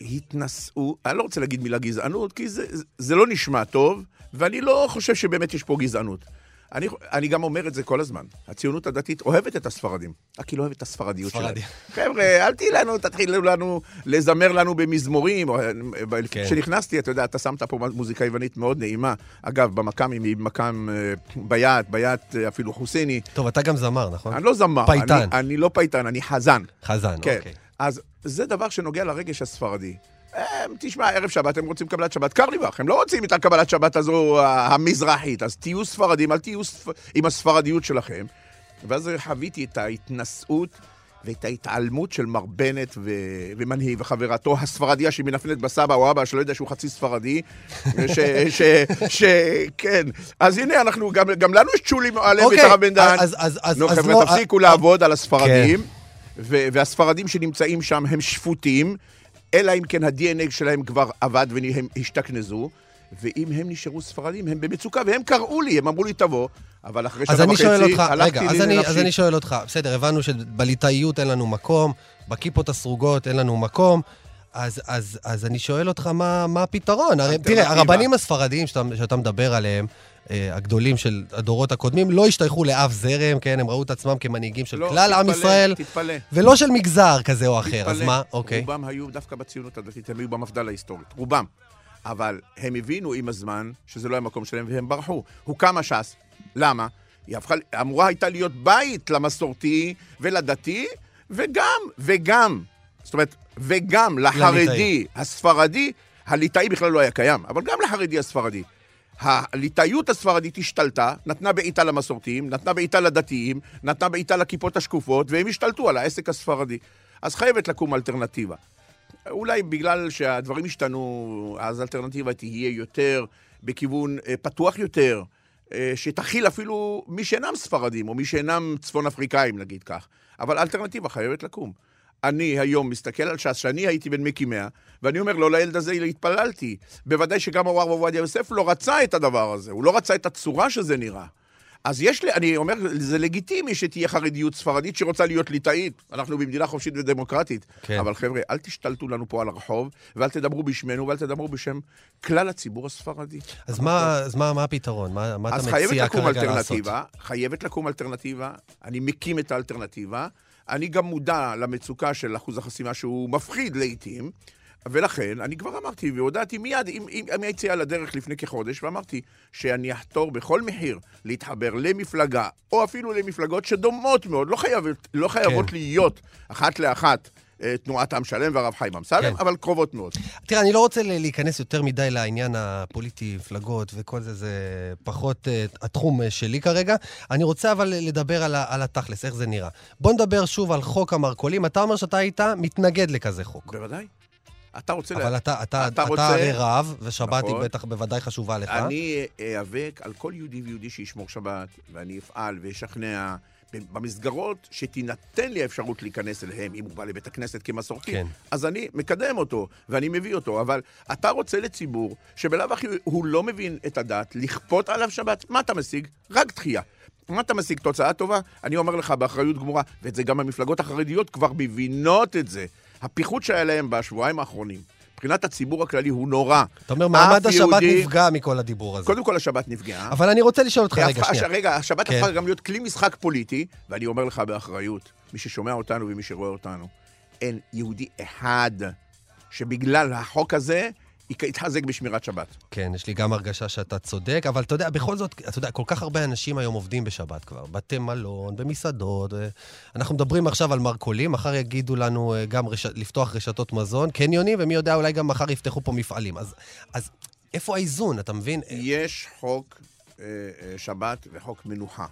התנשאו, אני לא רוצה להגיד מילה גזענות, כי זה, זה לא נשמע טוב, ואני לא חושב שבאמת יש פה גזענות. אני, אני גם אומר את זה כל הזמן. הציונות הדתית אוהבת את הספרדים, רק היא לא אוהבת את הספרדיות שלהם. ספרדי. חבר'ה, אל תהיי לנו, תתחילו לנו לזמר לנו במזמורים. כן. כשנכנסתי, אתה יודע, אתה שמת פה מוזיקה יוונית מאוד נעימה. אגב, במקאם היא אה, ביאת, ביאת אה, אפילו חוסייני. טוב, אתה גם זמר, נכון? אני לא זמר. פייטן. אני, אני לא פייטן, אני חזן. חזן, כן. אוקיי. אז זה דבר שנוגע לרגש הספרדי. הם, תשמע, ערב שבת הם רוצים קבלת שבת קרליבך, הם לא רוצים את הקבלת שבת הזו המזרחית, אז תהיו ספרדים, אל תהיו ספ... עם הספרדיות שלכם. ואז חוויתי את ההתנשאות ואת ההתעלמות של מר בנט ו... ומנהי וחברתו הספרדיה שמנפנפת בסבא או אבא שלא יודע שהוא חצי ספרדי. ש... ש... ש... כן. אז הנה, אנחנו, גם, גם לנו יש צ'ולי מועלם אוקיי, ואת הרב בן דהן. אז- אז- נו, חבר'ה, לא- תפסיקו אה, לעבוד על הספרדים, כן. ו- והספרדים שנמצאים שם הם שפוטים, אלא אם כן ה-DNA שלהם כבר עבד והם השתכנזו, ואם הם נשארו ספרדים, הם במצוקה, והם קראו לי, הם אמרו לי תבוא, אבל אחרי שנה וחצי, הלכתי רגע, לי אז אני, לנפשי. אז אני שואל אותך, בסדר, הבנו שבליטאיות אין לנו מקום, בכיפות הסרוגות אין לנו מקום, אז, אז, אז אני שואל אותך מה, מה הפתרון. הרי תראה. הרבנים הספרדיים שאתה, שאתה מדבר עליהם, הגדולים של הדורות הקודמים, לא השתייכו לאף זרם, כן, הם ראו את עצמם כמנהיגים של לא, כלל עם תתפלא, ישראל, תתפלא. ולא של מגזר כזה או אחר, אז תתפלא. מה? אוקיי. רובם היו דווקא בציונות הדתית, הם היו במפד"ל ההיסטורית, רובם. אבל הם הבינו עם הזמן שזה לא המקום שלהם והם ברחו. הוקמה ש"ס. למה? היא הפכה, אמורה הייתה להיות בית למסורתי ולדתי, וגם, וגם, זאת אומרת, וגם לחרדי, לליטאי. הספרדי, הליטאי בכלל לא היה קיים, אבל גם לחרדי הספרדי. הליטאיות הספרדית השתלטה, נתנה בעיטה למסורתיים, נתנה בעיטה לדתיים, נתנה בעיטה לכיפות השקופות, והם השתלטו על העסק הספרדי. אז חייבת לקום אלטרנטיבה. אולי בגלל שהדברים השתנו, אז האלטרנטיבה תהיה יותר בכיוון אה, פתוח יותר, אה, שתכיל אפילו מי שאינם ספרדים, או מי שאינם צפון אפריקאים, נגיד כך. אבל אלטרנטיבה חייבת לקום. אני היום מסתכל על ש"ס, שאני הייתי בין מקימיה, ואני אומר, לא לילד הזה התפללתי. בוודאי שגם הרב עובדיה יוסף לא רצה את הדבר הזה, הוא לא רצה את הצורה שזה נראה. אז יש לי, אני אומר, זה לגיטימי שתהיה חרדיות ספרדית שרוצה להיות ליטאית. אנחנו במדינה חופשית ודמוקרטית. כן. אבל חבר'ה, אל תשתלטו לנו פה על הרחוב, ואל תדברו בשמנו, ואל תדברו בשם כלל הציבור הספרדי. אז מה, אז מה, מה הפתרון? מה, מה אתה אז חייבת מציע לקום כרגע לעשות? אלטרנטיבה, חייבת לקום אלטרנטיבה, אני מקים את האלטרנטיבה, אני גם מודע למצוקה של אחוז החסימה שהוא מפחיד לעיתים, ולכן אני כבר אמרתי והודעתי מיד עם, עם, עם היציאה לדרך לפני כחודש, ואמרתי שאני אחתור בכל מחיר להתחבר למפלגה, או אפילו למפלגות שדומות מאוד, לא חייבות, לא חייבות כן. להיות אחת לאחת. אה, תנועת עם שלם והרב חיים אמסלם, כן. אבל קרובות מאוד. תראה, אני לא רוצה להיכנס יותר מדי לעניין הפוליטי, מפלגות וכל זה, זה פחות uh, התחום uh, שלי כרגע. אני רוצה אבל לדבר על, על התכלס, איך זה נראה. בוא נדבר שוב על חוק המרכולים. אתה אומר שאתה היית מתנגד לכזה חוק. בוודאי. אתה רוצה... אבל לה- אתה, אתה, אתה אתה, רוצה- הרי רב, ושבת היא נכון. בטח בוודאי חשובה לך. אני איאבק על כל יהודי ויהודי שישמור שבת, ואני אפעל ואשכנע במסגרות שתינתן לי האפשרות להיכנס אליהם, אם הוא בא לבית הכנסת כמסורתי, כן. אז אני מקדם אותו, ואני מביא אותו. אבל אתה רוצה לציבור שבלאו הכי הוא לא מבין את הדת, לכפות עליו שבת, מה אתה משיג? רק דחייה. מה אתה משיג? תוצאה טובה? אני אומר לך באחריות גמורה, ואת זה גם המפלגות החרדיות כבר מבינות את זה. הפיחות שהיה להם בשבועיים האחרונים, מבחינת הציבור הכללי הוא נורא. אתה אומר, מעמד השבת יהודי- נפגע מכל הדיבור הזה. קודם כל השבת נפגעה. אבל אני רוצה לשאול אותך רגע, שנייה. רגע, השבת כן. הפכה גם להיות כלי משחק פוליטי, ואני אומר לך באחריות, מי ששומע אותנו ומי שרואה אותנו, אין יהודי אחד שבגלל החוק הזה ית- יתחזק בשמירת שבת. כן, יש לי גם הרגשה שאתה צודק, אבל אתה יודע, בכל זאת, אתה יודע, כל כך הרבה אנשים היום עובדים בשבת כבר, בתי מלון, במסעדות. אה, אנחנו מדברים עכשיו על מרכולים, מחר יגידו לנו אה, גם רש... לפתוח רשתות מזון, קניונים, ומי יודע, אולי גם מחר יפתחו פה מפעלים. אז, אז איפה האיזון, אתה מבין? יש חוק אה, אה, שבת וחוק מנוחה.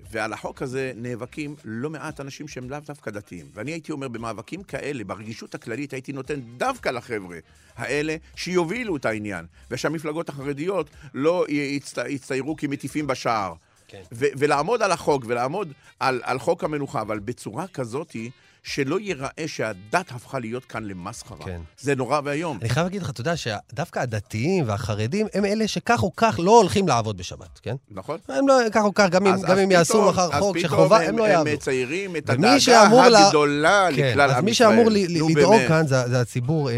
ועל החוק הזה נאבקים לא מעט אנשים שהם לאו דווקא דתיים. ואני הייתי אומר, במאבקים כאלה, ברגישות הכללית, הייתי נותן דווקא לחבר'ה האלה שיובילו את העניין, ושהמפלגות החרדיות לא יצט... יצטיירו כמטיפים בשער. כן. ו- ולעמוד על החוק, ולעמוד על, על חוק המנוחה, אבל בצורה כזאתי, שלא ייראה שהדת הפכה להיות כאן למסחרה. כן. זה נורא ואיום. אני חייב להגיד לך, אתה יודע שדווקא הדתיים והחרדים הם אלה שכך או כך לא הולכים לעבוד בשבת, כן? נכון? הם לא, כך או כך, גם אם, אז- גם אז אם יעשו פתאום- מחר אז חוק פתאום שחובה, הם, לא יעבדו. הם מציירים את הדאגה שאמור לה- הגדולה כן, לכלל אז עם מי ישראל. שאמור ל- נו, לדאוג. כאן זה, זה הציבור אה,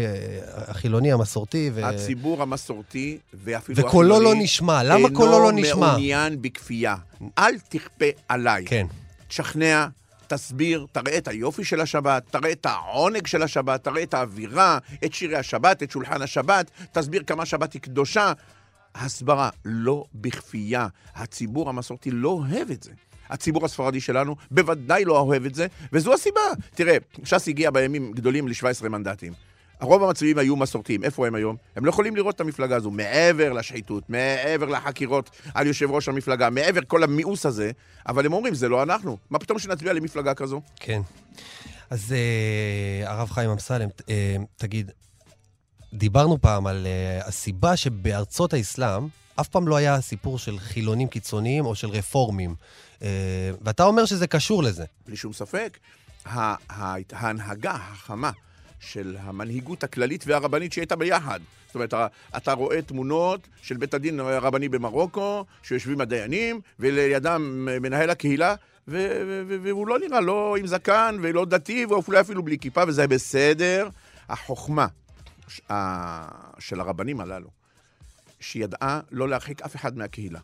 החילוני, המסורתי, ו... הציבור המסורתי, ואפילו וקולו החילוני, לא נשמע. למה קולו לא נשמע? אינו מעוניין בכפייה. אל תכפה עליי. כן. תשכנע, תסביר, תראה את היופי של השבת, תראה את העונג של השבת, תראה את האווירה, את שירי השבת, את שולחן השבת, תסביר כמה שבת היא קדושה. הסברה, לא בכפייה. הציבור המסורתי לא אוהב את זה. הציבור הספרדי שלנו בוודאי לא אוהב את זה, וזו הסיבה. תראה, ש"ס הגיע בימים גדולים ל-17 מנדטים. הרוב המצביעים היו מסורתיים. איפה הם היום? הם לא יכולים לראות את המפלגה הזו. מעבר לשחיתות, מעבר לחקירות על יושב ראש המפלגה, מעבר כל המיאוס הזה, אבל הם אומרים, זה לא אנחנו. מה פתאום שנצביע למפלגה כזו? כן. אז אה, הרב חיים אמסלם, אה, תגיד, דיברנו פעם על אה, הסיבה שבארצות האסלאם אף פעם לא היה סיפור של חילונים קיצוניים או של רפורמים. אה, ואתה אומר שזה קשור לזה. בלי שום ספק. ההנהגה החכמה של המנהיגות הכללית והרבנית שהייתה ביחד. זאת אומרת, אתה רואה תמונות של בית הדין הרבני במרוקו, שיושבים הדיינים, ולידם מנהל הקהילה, והוא לא נראה לא עם זקן ולא דתי, ואולי אפילו בלי כיפה, וזה בסדר. החוכמה של הרבנים הללו, שידעה לא להרחיק אף אחד מהקהילה.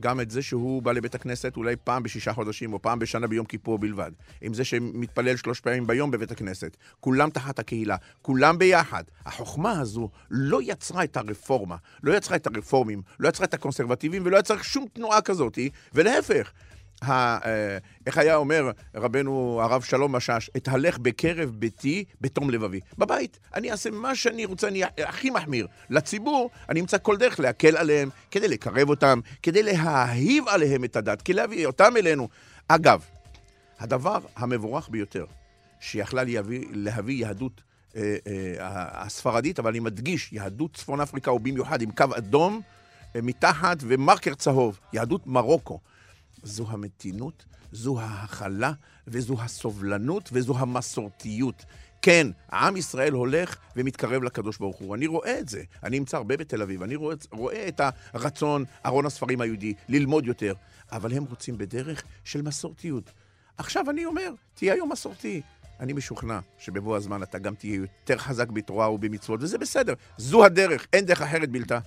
גם את זה שהוא בא לבית הכנסת אולי פעם בשישה חודשים, או פעם בשנה ביום כיפור בלבד. עם זה שמתפלל שלוש פעמים ביום בבית הכנסת. כולם תחת הקהילה, כולם ביחד. החוכמה הזו לא יצרה את הרפורמה, לא יצרה את הרפורמים, לא יצרה את הקונסרבטיבים, ולא יצרה שום תנועה כזאת, ולהפך. ה, אה, איך היה אומר רבנו הרב שלום משאש, אתהלך בקרב ביתי בתום לבבי. בבית, אני אעשה מה שאני רוצה, אני הכי מחמיר. לציבור, אני אמצא כל דרך להקל עליהם, כדי לקרב אותם, כדי להאהיב עליהם את הדת, כדי להביא אותם אלינו. אגב, הדבר המבורך ביותר, שיכלה להביא, להביא יהדות אה, אה, הספרדית, אבל אני מדגיש, יהדות צפון אפריקה, ובמיוחד עם קו אדום אה, מתחת ומרקר צהוב, יהדות מרוקו. זו המתינות, זו ההכלה, וזו הסובלנות, וזו המסורתיות. כן, עם ישראל הולך ומתקרב לקדוש ברוך הוא. אני רואה את זה. אני נמצא הרבה בתל אביב, אני רואה, רואה את הרצון, ארון הספרים היהודי, ללמוד יותר. אבל הם רוצים בדרך של מסורתיות. עכשיו אני אומר, תהיה היום מסורתי. אני משוכנע שבבוא הזמן אתה גם תהיה יותר חזק בתורה ובמצוות, וזה בסדר. זו הדרך, אין דרך אחרת בלתה.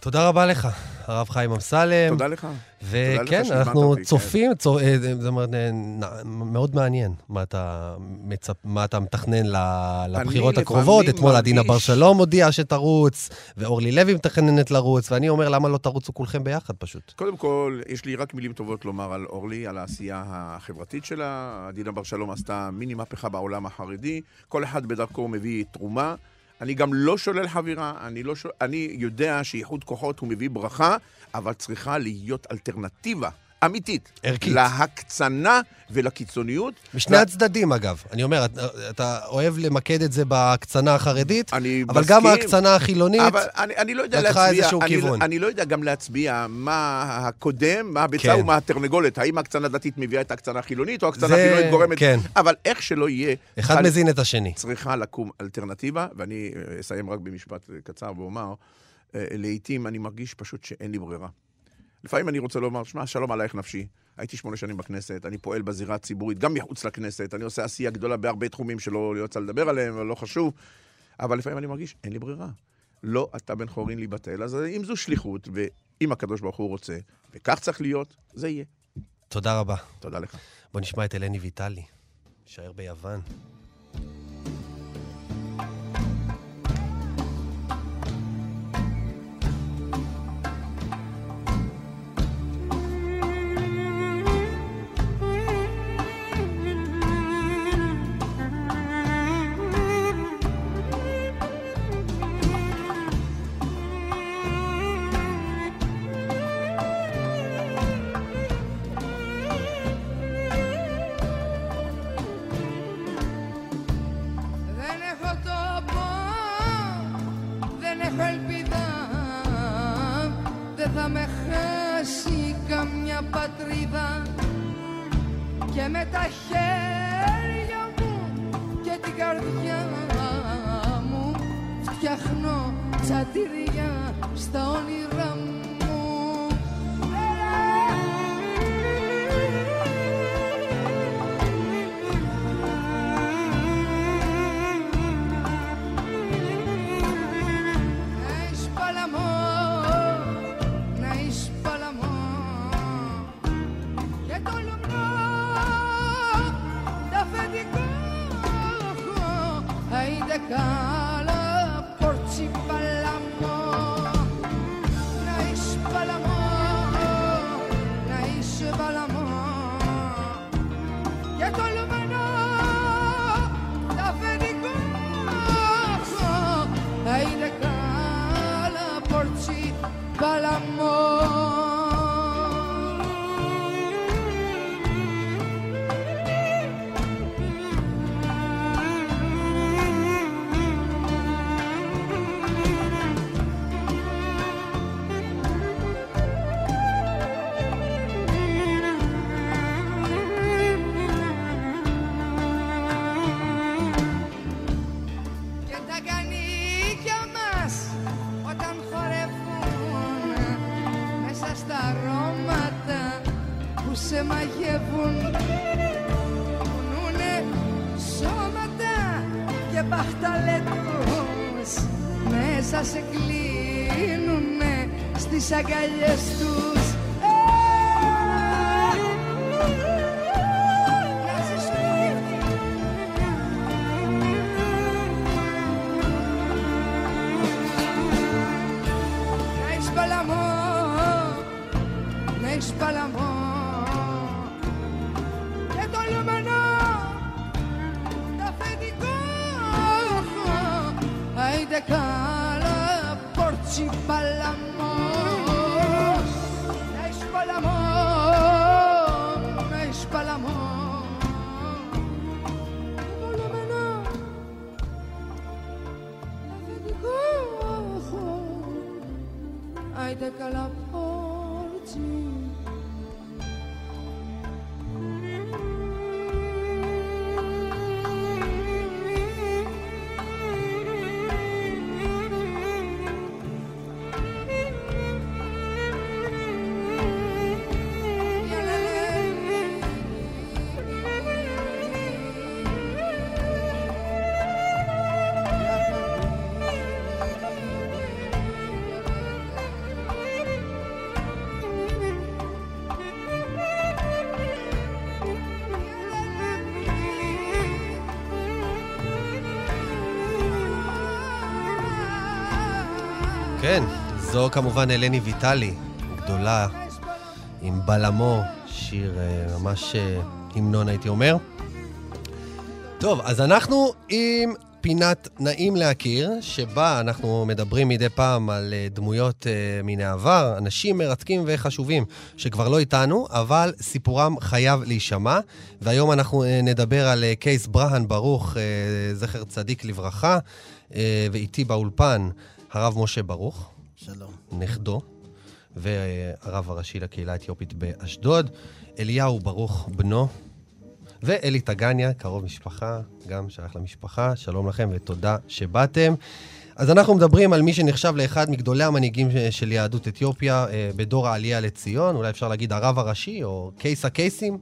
תודה רבה לך, הרב חיים אמסלם. תודה לך. וכן, אנחנו כן. צופים, צו- אה, זאת אומרת, אה, מאוד מעניין מה אתה, מצפ... מה אתה מתכנן לבחירות הקרובות. אתמול עדינה בר שלום הודיעה שתרוץ, ואורלי לוי מתכננת לרוץ, ואני אומר, למה לא תרוצו כולכם ביחד פשוט? קודם כל, יש לי רק מילים טובות לומר על אורלי, על העשייה החברתית שלה. עדינה בר שלום עשתה מיני מהפכה בעולם החרדי. כל אחד בדרכו מביא תרומה. אני גם לא שולל חבירה, אני, לא שול... אני יודע שאיחוד כוחות הוא מביא ברכה, אבל צריכה להיות אלטרנטיבה אמיתית. ערכית. להקצנה ולקיצוניות. משני ו- הצדדים, אגב. אני אומר, אתה- אתה אוהב למקד את זה בהקצנה החרדית, אני אבל מסכים, גם ההקצנה החילונית אבל אני, אני לא יודע לקחה להצביע, איזשהו אני, כיוון. אני לא יודע גם להצביע מה הקודם, מה הביצה כן. ומה התרנגולת. האם ההקצנה דתית מביאה את ההקצנה החילונית, או ההקצנה זה- החילונית גורמת... כן. אבל איך שלא יהיה... אחד חל- מזין את השני. צריכה לקום אלטרנטיבה, ואני אה, אסיים רק במשפט קצר ואומר, אה, לעתים אני מרגיש פשוט שאין לי ברירה. לפעמים אני רוצה לומר, שמע, שלום עלייך נפשי. הייתי שמונה שנים בכנסת, אני פועל בזירה הציבורית, גם מחוץ לכנסת, אני עושה עשייה גדולה בהרבה תחומים שלא לא יוצא לדבר עליהם, אבל לא חשוב. אבל לפעמים אני מרגיש, אין לי ברירה. לא אתה בן חורין להיבטל, אז אם זו שליחות, ואם הקדוש ברוך הוא רוצה, וכך צריך להיות, זה יהיה. תודה רבה. תודה לך. בוא נשמע את אלני ויטלי, שער ביוון. זו כמובן אלני ויטלי, גדולה, עם בלמו, שיר אה, ממש אה, המנון הייתי אומר. טוב, אז אנחנו עם פינת נעים להכיר, שבה אנחנו מדברים מדי פעם על אה, דמויות מן העבר, אנשים מרתקים וחשובים שכבר לא איתנו, אבל סיפורם חייב להישמע. והיום אנחנו נדבר על קייס ברהן ברוך, זכר צדיק לברכה, ואיתי באולפן הרב משה ברוך. שלום. נכדו, והרב הראשי לקהילה האתיופית באשדוד, אליהו ברוך בנו, ואלי טגניה, קרוב משפחה, גם שייך למשפחה. שלום לכם ותודה שבאתם. אז אנחנו מדברים על מי שנחשב לאחד מגדולי המנהיגים של יהדות אתיופיה אה, בדור העלייה לציון, אולי אפשר להגיד הרב הראשי או קייס הקייסים.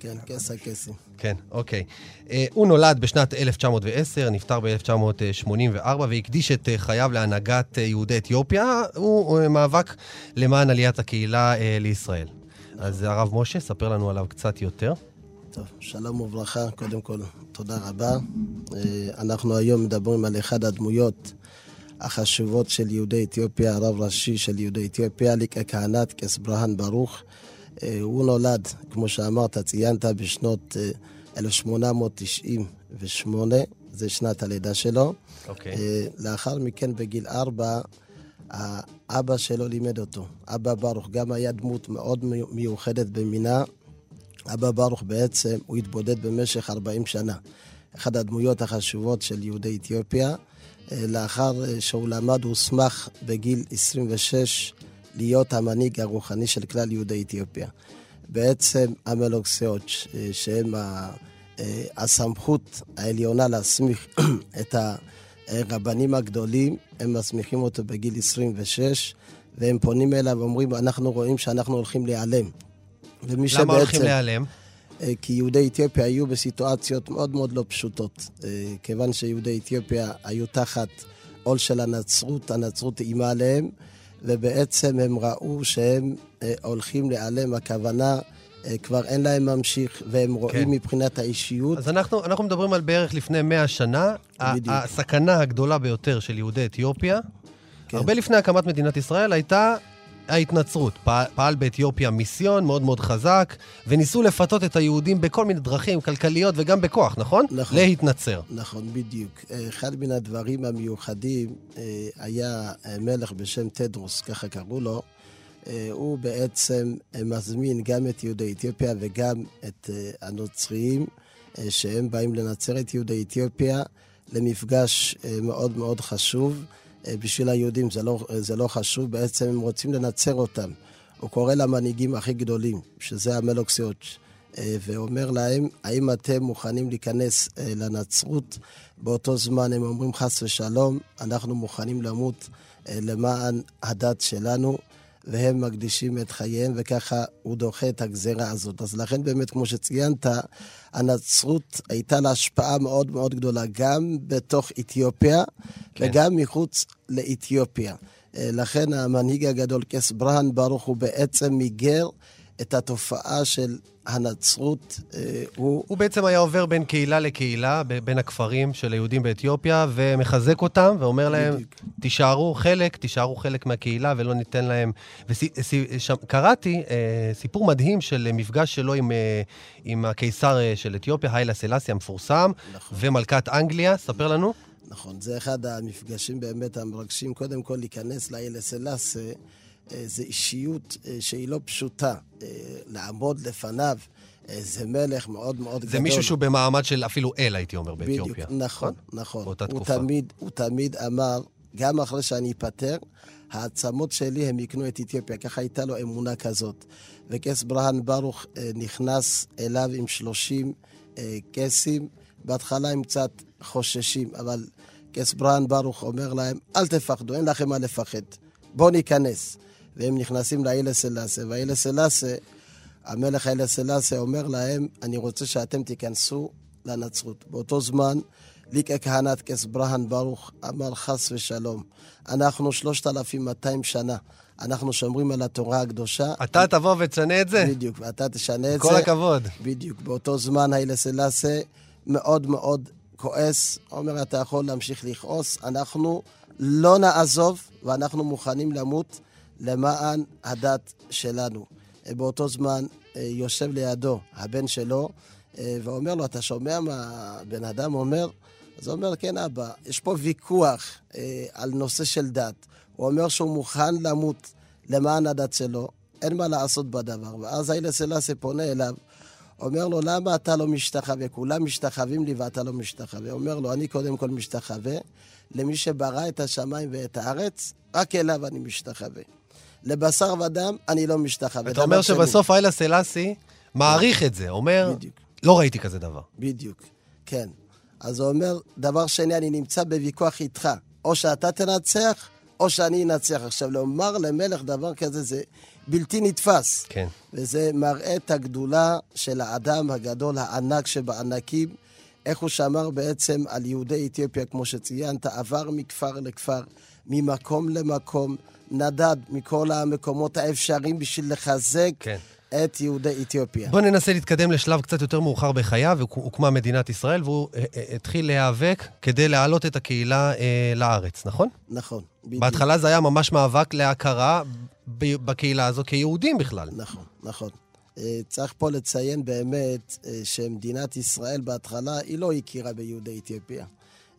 כן, כס הכסים. כן, אוקיי. אה, הוא נולד בשנת 1910, נפטר ב-1984 והקדיש את אה, חייו להנהגת אה, יהודי אתיופיה. הוא מאבק למען עליית הקהילה לישראל. אז הרב משה, ספר לנו עליו קצת יותר. טוב, שלום וברכה, קודם כל, תודה רבה. אנחנו היום מדברים על אחד הדמויות החשובות של יהודי אתיופיה, הרב ראשי של יהודי אתיופיה, ליקה כהנת, קס ברהן ברוך. אה, הוא נולד, כמו שאמרת, ציינת, בשנות אה, 1898, זה שנת הלידה שלו. אוקיי. אה, לאחר מכן, בגיל ארבע, האבא שלו לימד אותו. אבא ברוך גם היה דמות מאוד מי- מיוחדת במינה. אבא ברוך בעצם, הוא התבודד במשך 40 שנה. אחת הדמויות החשובות של יהודי אתיופיה. אה, לאחר אה, שהוא למד, הוא הוסמך בגיל 26 להיות המנהיג הרוחני של כלל יהודי אתיופיה. בעצם המלוקסיות, אה, שהם אה, הסמכות העליונה להסמיך את הרבנים הגדולים, הם מסמיכים אותו בגיל 26, והם פונים אליו ואומרים, אנחנו רואים שאנחנו הולכים להיעלם. למה הולכים להיעלם? אה, כי יהודי אתיופיה היו בסיטואציות מאוד מאוד לא פשוטות. כיוון שיהודי אתיופיה היו תחת עול של הנצרות, הנצרות איימה עליהם, ובעצם הם ראו שהם אה, הולכים להיעלם, הכוונה, אה, כבר אין להם ממשיך, והם רואים כן. מבחינת האישיות. אז אנחנו, אנחנו מדברים על בערך לפני 100 שנה. בדיוק. הסכנה הגדולה ביותר של יהודי אתיופיה, כן. הרבה לפני הקמת מדינת ישראל, הייתה ההתנצרות. פעל, פעל באתיופיה מיסיון מאוד מאוד חזק, וניסו לפתות את היהודים בכל מיני דרכים כלכליות וגם בכוח, נכון? נכון. להתנצר. נכון, בדיוק. אחד מן הדברים המיוחדים אה, היה אה, מלך בשם תדרוס, ככה קראו לו. אה, הוא בעצם מזמין גם את יהודי אתיופיה וגם את הנוצריים, אה, שהם באים לנצר את יהודי אתיופיה, למפגש מאוד מאוד חשוב. אה, בשביל היהודים זה לא, זה לא חשוב, בעצם הם רוצים לנצר אותם. הוא קורא למנהיגים הכי גדולים, שזה המלוקסיות, אה, ואומר להם, האם אתם מוכנים להיכנס אה, לנצרות? באותו זמן הם אומרים, חס ושלום, אנחנו מוכנים למות אה, למען הדת שלנו. והם מקדישים את חייהם, וככה הוא דוחה את הגזרה הזאת. אז לכן באמת, כמו שציינת, הנצרות הייתה לה השפעה מאוד מאוד גדולה, גם בתוך אתיופיה כן. וגם מחוץ לאתיופיה. אה, לכן המנהיג הגדול, קס ברהן ברוך, הוא בעצם מיגר את התופעה של הנצרות. אה, הוא... הוא בעצם היה עובר בין קהילה לקהילה, בין הכפרים של היהודים באתיופיה, ומחזק אותם, ואומר להם, תישארו חלק, תישארו חלק מהקהילה, ולא ניתן להם... וקראתי אה, סיפור מדהים של מפגש שלו עם, אה, עם הקיסר אה, של אתיופיה, היילה סלאסי המפורסם, נכון. ומלכת אנגליה, ספר לנו. נכון, זה אחד המפגשים באמת המרגשים. קודם כל, להיכנס לאיילה סלאסה, אה, זה אישיות אה, שהיא לא פשוטה. אה, לעמוד לפניו, זה מלך מאוד מאוד גדול. זה מישהו שהוא במעמד של אפילו אל, הייתי אומר, באתיופיה. בדיוק, נכון, נכון. באותה הוא תקופה. תמיד, הוא תמיד אמר, גם אחרי שאני אפטר, העצמות שלי הם יקנו את אתיופיה. ככה הייתה לו אמונה כזאת. וקייס ברהן ברוך נכנס אליו עם 30 אה, קייסים. בהתחלה הם קצת חוששים, אבל קייס ברהן ברוך אומר להם, אל תפחדו, אין לכם מה לפחד. בואו ניכנס. והם נכנסים לאילה סלאסה, והאילה סלאסה, המלך האילה סלאסה אומר להם, אני רוצה שאתם תיכנסו לנצרות. באותו זמן, ליקה כהנת קס ברהן ברוך אמר חס ושלום. אנחנו 3,200 שנה, אנחנו שומרים על התורה הקדושה. אתה תבוא ותשנה את זה? בדיוק, ואתה תשנה את כל זה. הכבוד. בדיוק. באותו זמן האילה סלאסה מאוד מאוד כועס, אומר, אתה יכול להמשיך לכעוס, אנחנו לא נעזוב ואנחנו מוכנים למות למען הדת שלנו. אה, באותו זמן אה, יושב לידו הבן שלו אה, ואומר לו, אתה שומע מה הבן אדם אומר? אז הוא אומר, כן, אבא, יש פה ויכוח אה, על נושא של דת. הוא אומר שהוא מוכן למות למען הדת שלו, אין מה לעשות בדבר. ואז האילה סלאסי פונה אליו, אומר לו, למה אתה לא משתחווה? כולם משתחווים לי ואתה לא משתחווה. אומר לו, אני קודם כל משתחווה למי שברא את השמיים ואת הארץ, רק אליו אני משתחווה. לבשר ודם אני לא משתחווה. אתה אומר שבסוף איילה סלאסי מעריך את זה, אומר, לא ראיתי כזה דבר. בדיוק, כן. אז הוא אומר, דבר שני, אני נמצא בוויכוח איתך. או שאתה תנצח, או שאני אנצח. עכשיו, לומר למלך דבר כזה זה בלתי נתפס. כן. וזה מראה את הגדולה של האדם הגדול, הענק שבענקים, איך הוא שמר בעצם על יהודי אתיופיה, כמו שציינת, עבר מכפר לכפר, ממקום למקום, נדד מכל המקומות האפשריים בשביל לחזק כן. את יהודי אתיופיה. בוא ננסה להתקדם לשלב קצת יותר מאוחר בחייו, הוקמה מדינת ישראל, והוא אה, אה, התחיל להיאבק כדי להעלות את הקהילה אה, לארץ, נכון? נכון, בדיוק. בהתחלה זה היה ממש מאבק להכרה בקהילה הזו כיהודים בכלל. נכון, נכון. אה, צריך פה לציין באמת שמדינת ישראל בהתחלה היא לא הכירה ביהודי אתיופיה.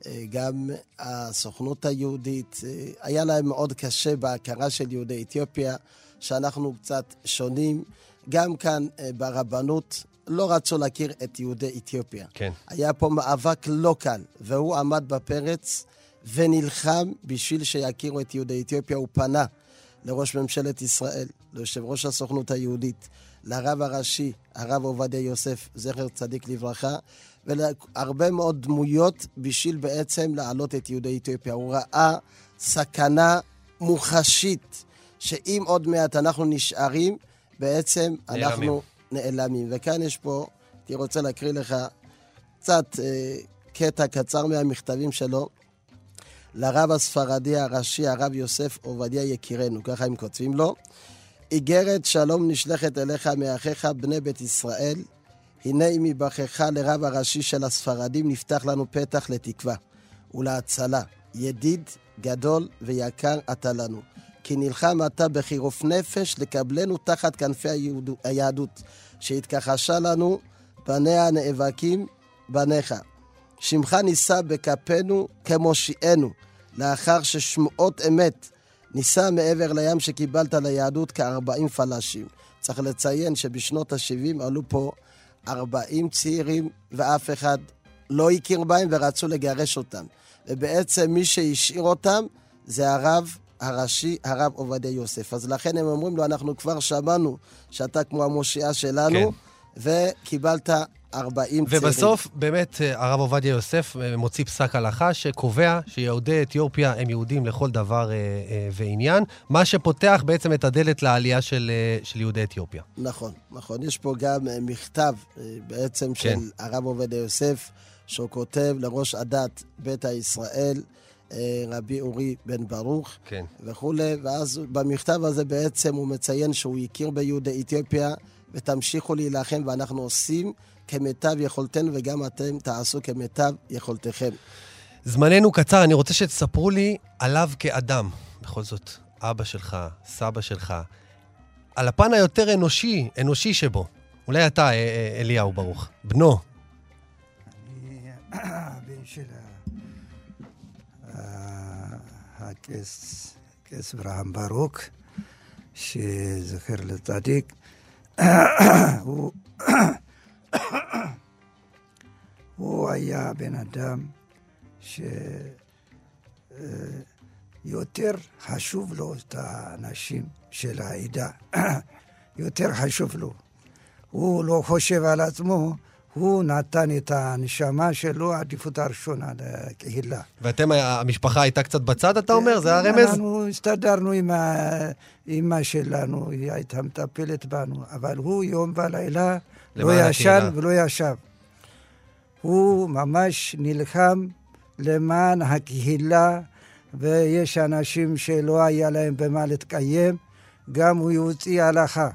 אה, גם הסוכנות היהודית, אה, היה להם מאוד קשה בהכרה של יהודי אתיופיה, שאנחנו קצת שונים. גם כאן אה, ברבנות לא רצו להכיר את יהודי אתיופיה. כן. היה פה מאבק לא קל, והוא עמד בפרץ ונלחם בשביל שיכירו את יהודי אתיופיה. הוא פנה לראש ממשלת ישראל, ליושב ראש הסוכנות היהודית, לרב הראשי, הרב עובדיה יוסף, זכר צדיק לברכה, ולהרבה מאוד דמויות בשביל בעצם להעלות את יהודי אתיופיה. הוא ראה סכנה מוחשית, שאם עוד מעט אנחנו נשארים, בעצם נעלמים. אנחנו נעלמים. וכאן יש פה, הייתי רוצה להקריא לך קצת אה, קטע קצר מהמכתבים שלו. לרב הספרדי הראשי, הרב יוסף עובדיה יקירנו, ככה הם כותבים לו. איגרת שלום נשלחת אליך מאחיך בני בית ישראל. הנה עם היבחרך לרב הראשי של הספרדים נפתח לנו פתח לתקווה ולהצלה. ידיד גדול ויקר אתה לנו. כי נלחם אתה בחירוף נפש לקבלנו תחת כנפי. היהדות, שהתכחשה לנו, בניה נאבקים בניך. שמך נישא בכפינו כמושיענו, לאחר ששמועות אמת נישא מעבר לים שקיבלת ליהדות כ-40 פלשים. צריך לציין שבשנות ה-70 עלו פה 40 צעירים ואף אחד לא הכיר בהם ורצו לגרש אותם. ובעצם מי שהשאיר אותם זה הרב הראשי, הרב עובדיה יוסף. אז לכן הם אומרים לו, אנחנו כבר שמענו שאתה כמו המושיעה שלנו, כן. וקיבלת 40 צעירים. ובסוף, באמת, אה, הרב עובדיה יוסף אה, מוציא פסק הלכה שקובע שיהודי אתיופיה הם יהודים לכל דבר אה, אה, ועניין, מה שפותח בעצם את הדלת לעלייה של, אה, של יהודי אתיופיה. נכון, נכון. יש פה גם מכתב בעצם כן. של הרב עובדיה יוסף, שהוא כותב לראש הדת ביתא ישראל, רבי אורי בן ברוך כן. וכולי, ואז במכתב הזה בעצם הוא מציין שהוא הכיר ביהודי אתיופיה, ותמשיכו להילחם, ואנחנו עושים כמיטב יכולתנו, וגם אתם תעשו כמיטב יכולתכם. זמננו קצר, אני רוצה שתספרו לי עליו כאדם. בכל זאת, אבא שלך, סבא שלך, על הפן היותר אנושי, אנושי שבו. אולי אתה, אה, אה, אליהו ברוך, בנו. הבן של הקייס, קייס אברהם ברוק, שזכר לצדיק, הוא, הוא היה בן אדם שיותר חשוב לו את האנשים של העדה, יותר חשוב לו. הוא לא חושב על עצמו, הוא נתן את הנשמה שלו עדיפות הראשונה לקהילה. ואתם, המשפחה הייתה קצת בצד, אתה אומר? זה הרמז? אנחנו הסתדרנו עם האימא שלנו, היא הייתה מטפלת בנו, אבל הוא יום ולילה לא ישן. ולא ישב. הוא ממש נלחם למען הקהילה, ויש אנשים שלא היה להם במה להתקיים, גם הוא יוציא הלכה.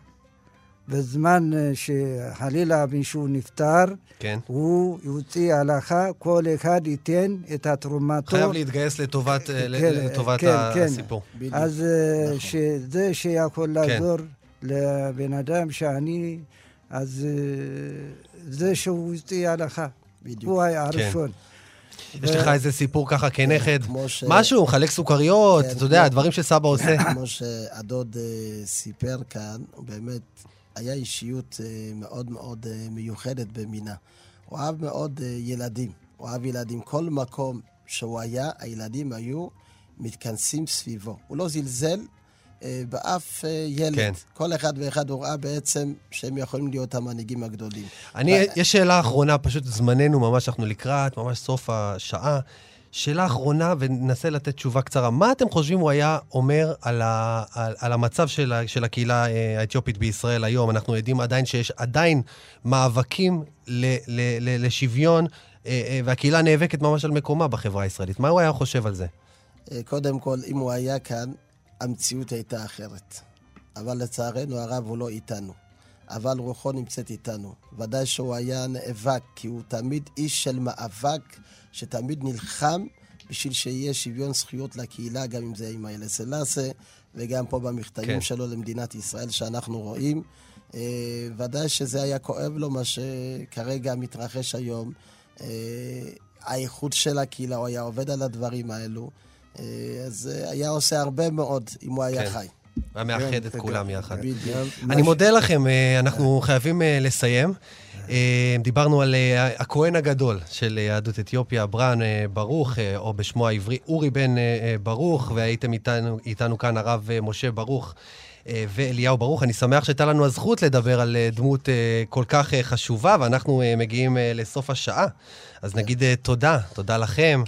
בזמן אה, שחלילה מישהו נפטר, כן. הוא יוציא הלכה, כל אחד ייתן את התרומתו. חייב להתגייס לטובת, אה, ל- כן, לטובת כן, כן. הסיפור. אז אה, שזה שיכול כן. לעזור לבן אדם שאני, אז אה, זה שהוא יוציא הלכה. הוא היה כן. הראשון. יש לך איזה סיפור ככה כנכד? ש- משהו, מחלק סוכריות, כן, אתה יודע, דברים שסבא עושה. כמו שהדוד אה, סיפר כאן, באמת היה אישיות אה, מאוד מאוד מיוחדת במינה. הוא אהב מאוד ילדים, הוא אהב ילדים. כל מקום שהוא היה, הילדים היו מתכנסים סביבו. הוא לא זלזל באף אה, ילד. כן. כל אחד ואחד הוא ראה בעצם שהם יכולים להיות המנהיגים הגדולים. אני, יש שאלה אחרונה, פשוט זמננו ממש, אנחנו לקראת, ממש סוף השעה. שאלה אחרונה, וננסה לתת תשובה קצרה. מה אתם חושבים הוא היה אומר על, ה, על, על המצב של, ה, של הקהילה אה, האתיופית בישראל היום? אנחנו יודעים עדיין שיש עדיין מאבקים ל, ל, ל, לשוויון, אה, אה, והקהילה נאבקת ממש על מקומה בחברה הישראלית. מה הוא היה חושב על זה? אה, קודם כל, אם הוא היה כאן, המציאות הייתה אחרת. אבל לצערנו הרב הוא לא איתנו. אבל רוחו נמצאת איתנו. ודאי שהוא היה נאבק, כי הוא תמיד איש של מאבק, שתמיד נלחם בשביל שיהיה שוויון זכויות לקהילה, גם אם זה עם האלה סלאסה, וגם פה במכתבים כן. שלו למדינת ישראל שאנחנו רואים. אה, ודאי שזה היה כואב לו, מה שכרגע מתרחש היום. אה, האיכות של הקהילה, הוא היה עובד על הדברים האלו. אה, אז אה, היה עושה הרבה מאוד אם הוא היה כן. חי. היה מאחד כן, את כן, כולם כן. יחד. בדיוק. אני מודה לכם, אה, אנחנו חייבים לסיים. דיברנו על הכהן הגדול של יהדות אתיופיה, ברן ברוך, או בשמו העברי אורי בן ברוך, והייתם איתנו, איתנו כאן הרב משה ברוך. ואליהו ברוך. אני שמח שהייתה לנו הזכות לדבר על דמות כל כך חשובה, ואנחנו מגיעים לסוף השעה. אז נגיד אה, תודה, תודה לכם.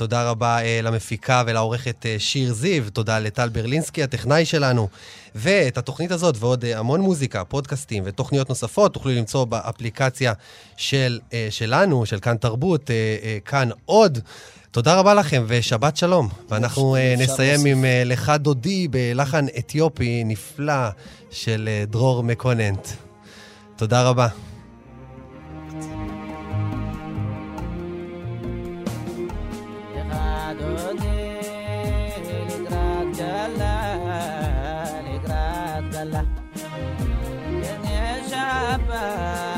תודה רבה אה, למפיקה ולעורכת אה, שיר זיו, תודה לטל ברלינסקי, הטכנאי שלנו. ואת התוכנית הזאת ועוד אה, המון מוזיקה, פודקאסטים ותוכניות נוספות תוכלו למצוא באפליקציה של, אה, שלנו, של כאן תרבות, אה, אה, כאן עוד. תודה רבה לכם ושבת שלום. ואנחנו אפשר נסיים. עם אה, לך דודי בלחן אתיופי נפלא של אה, דרור מקוננט. תודה רבה. Bye.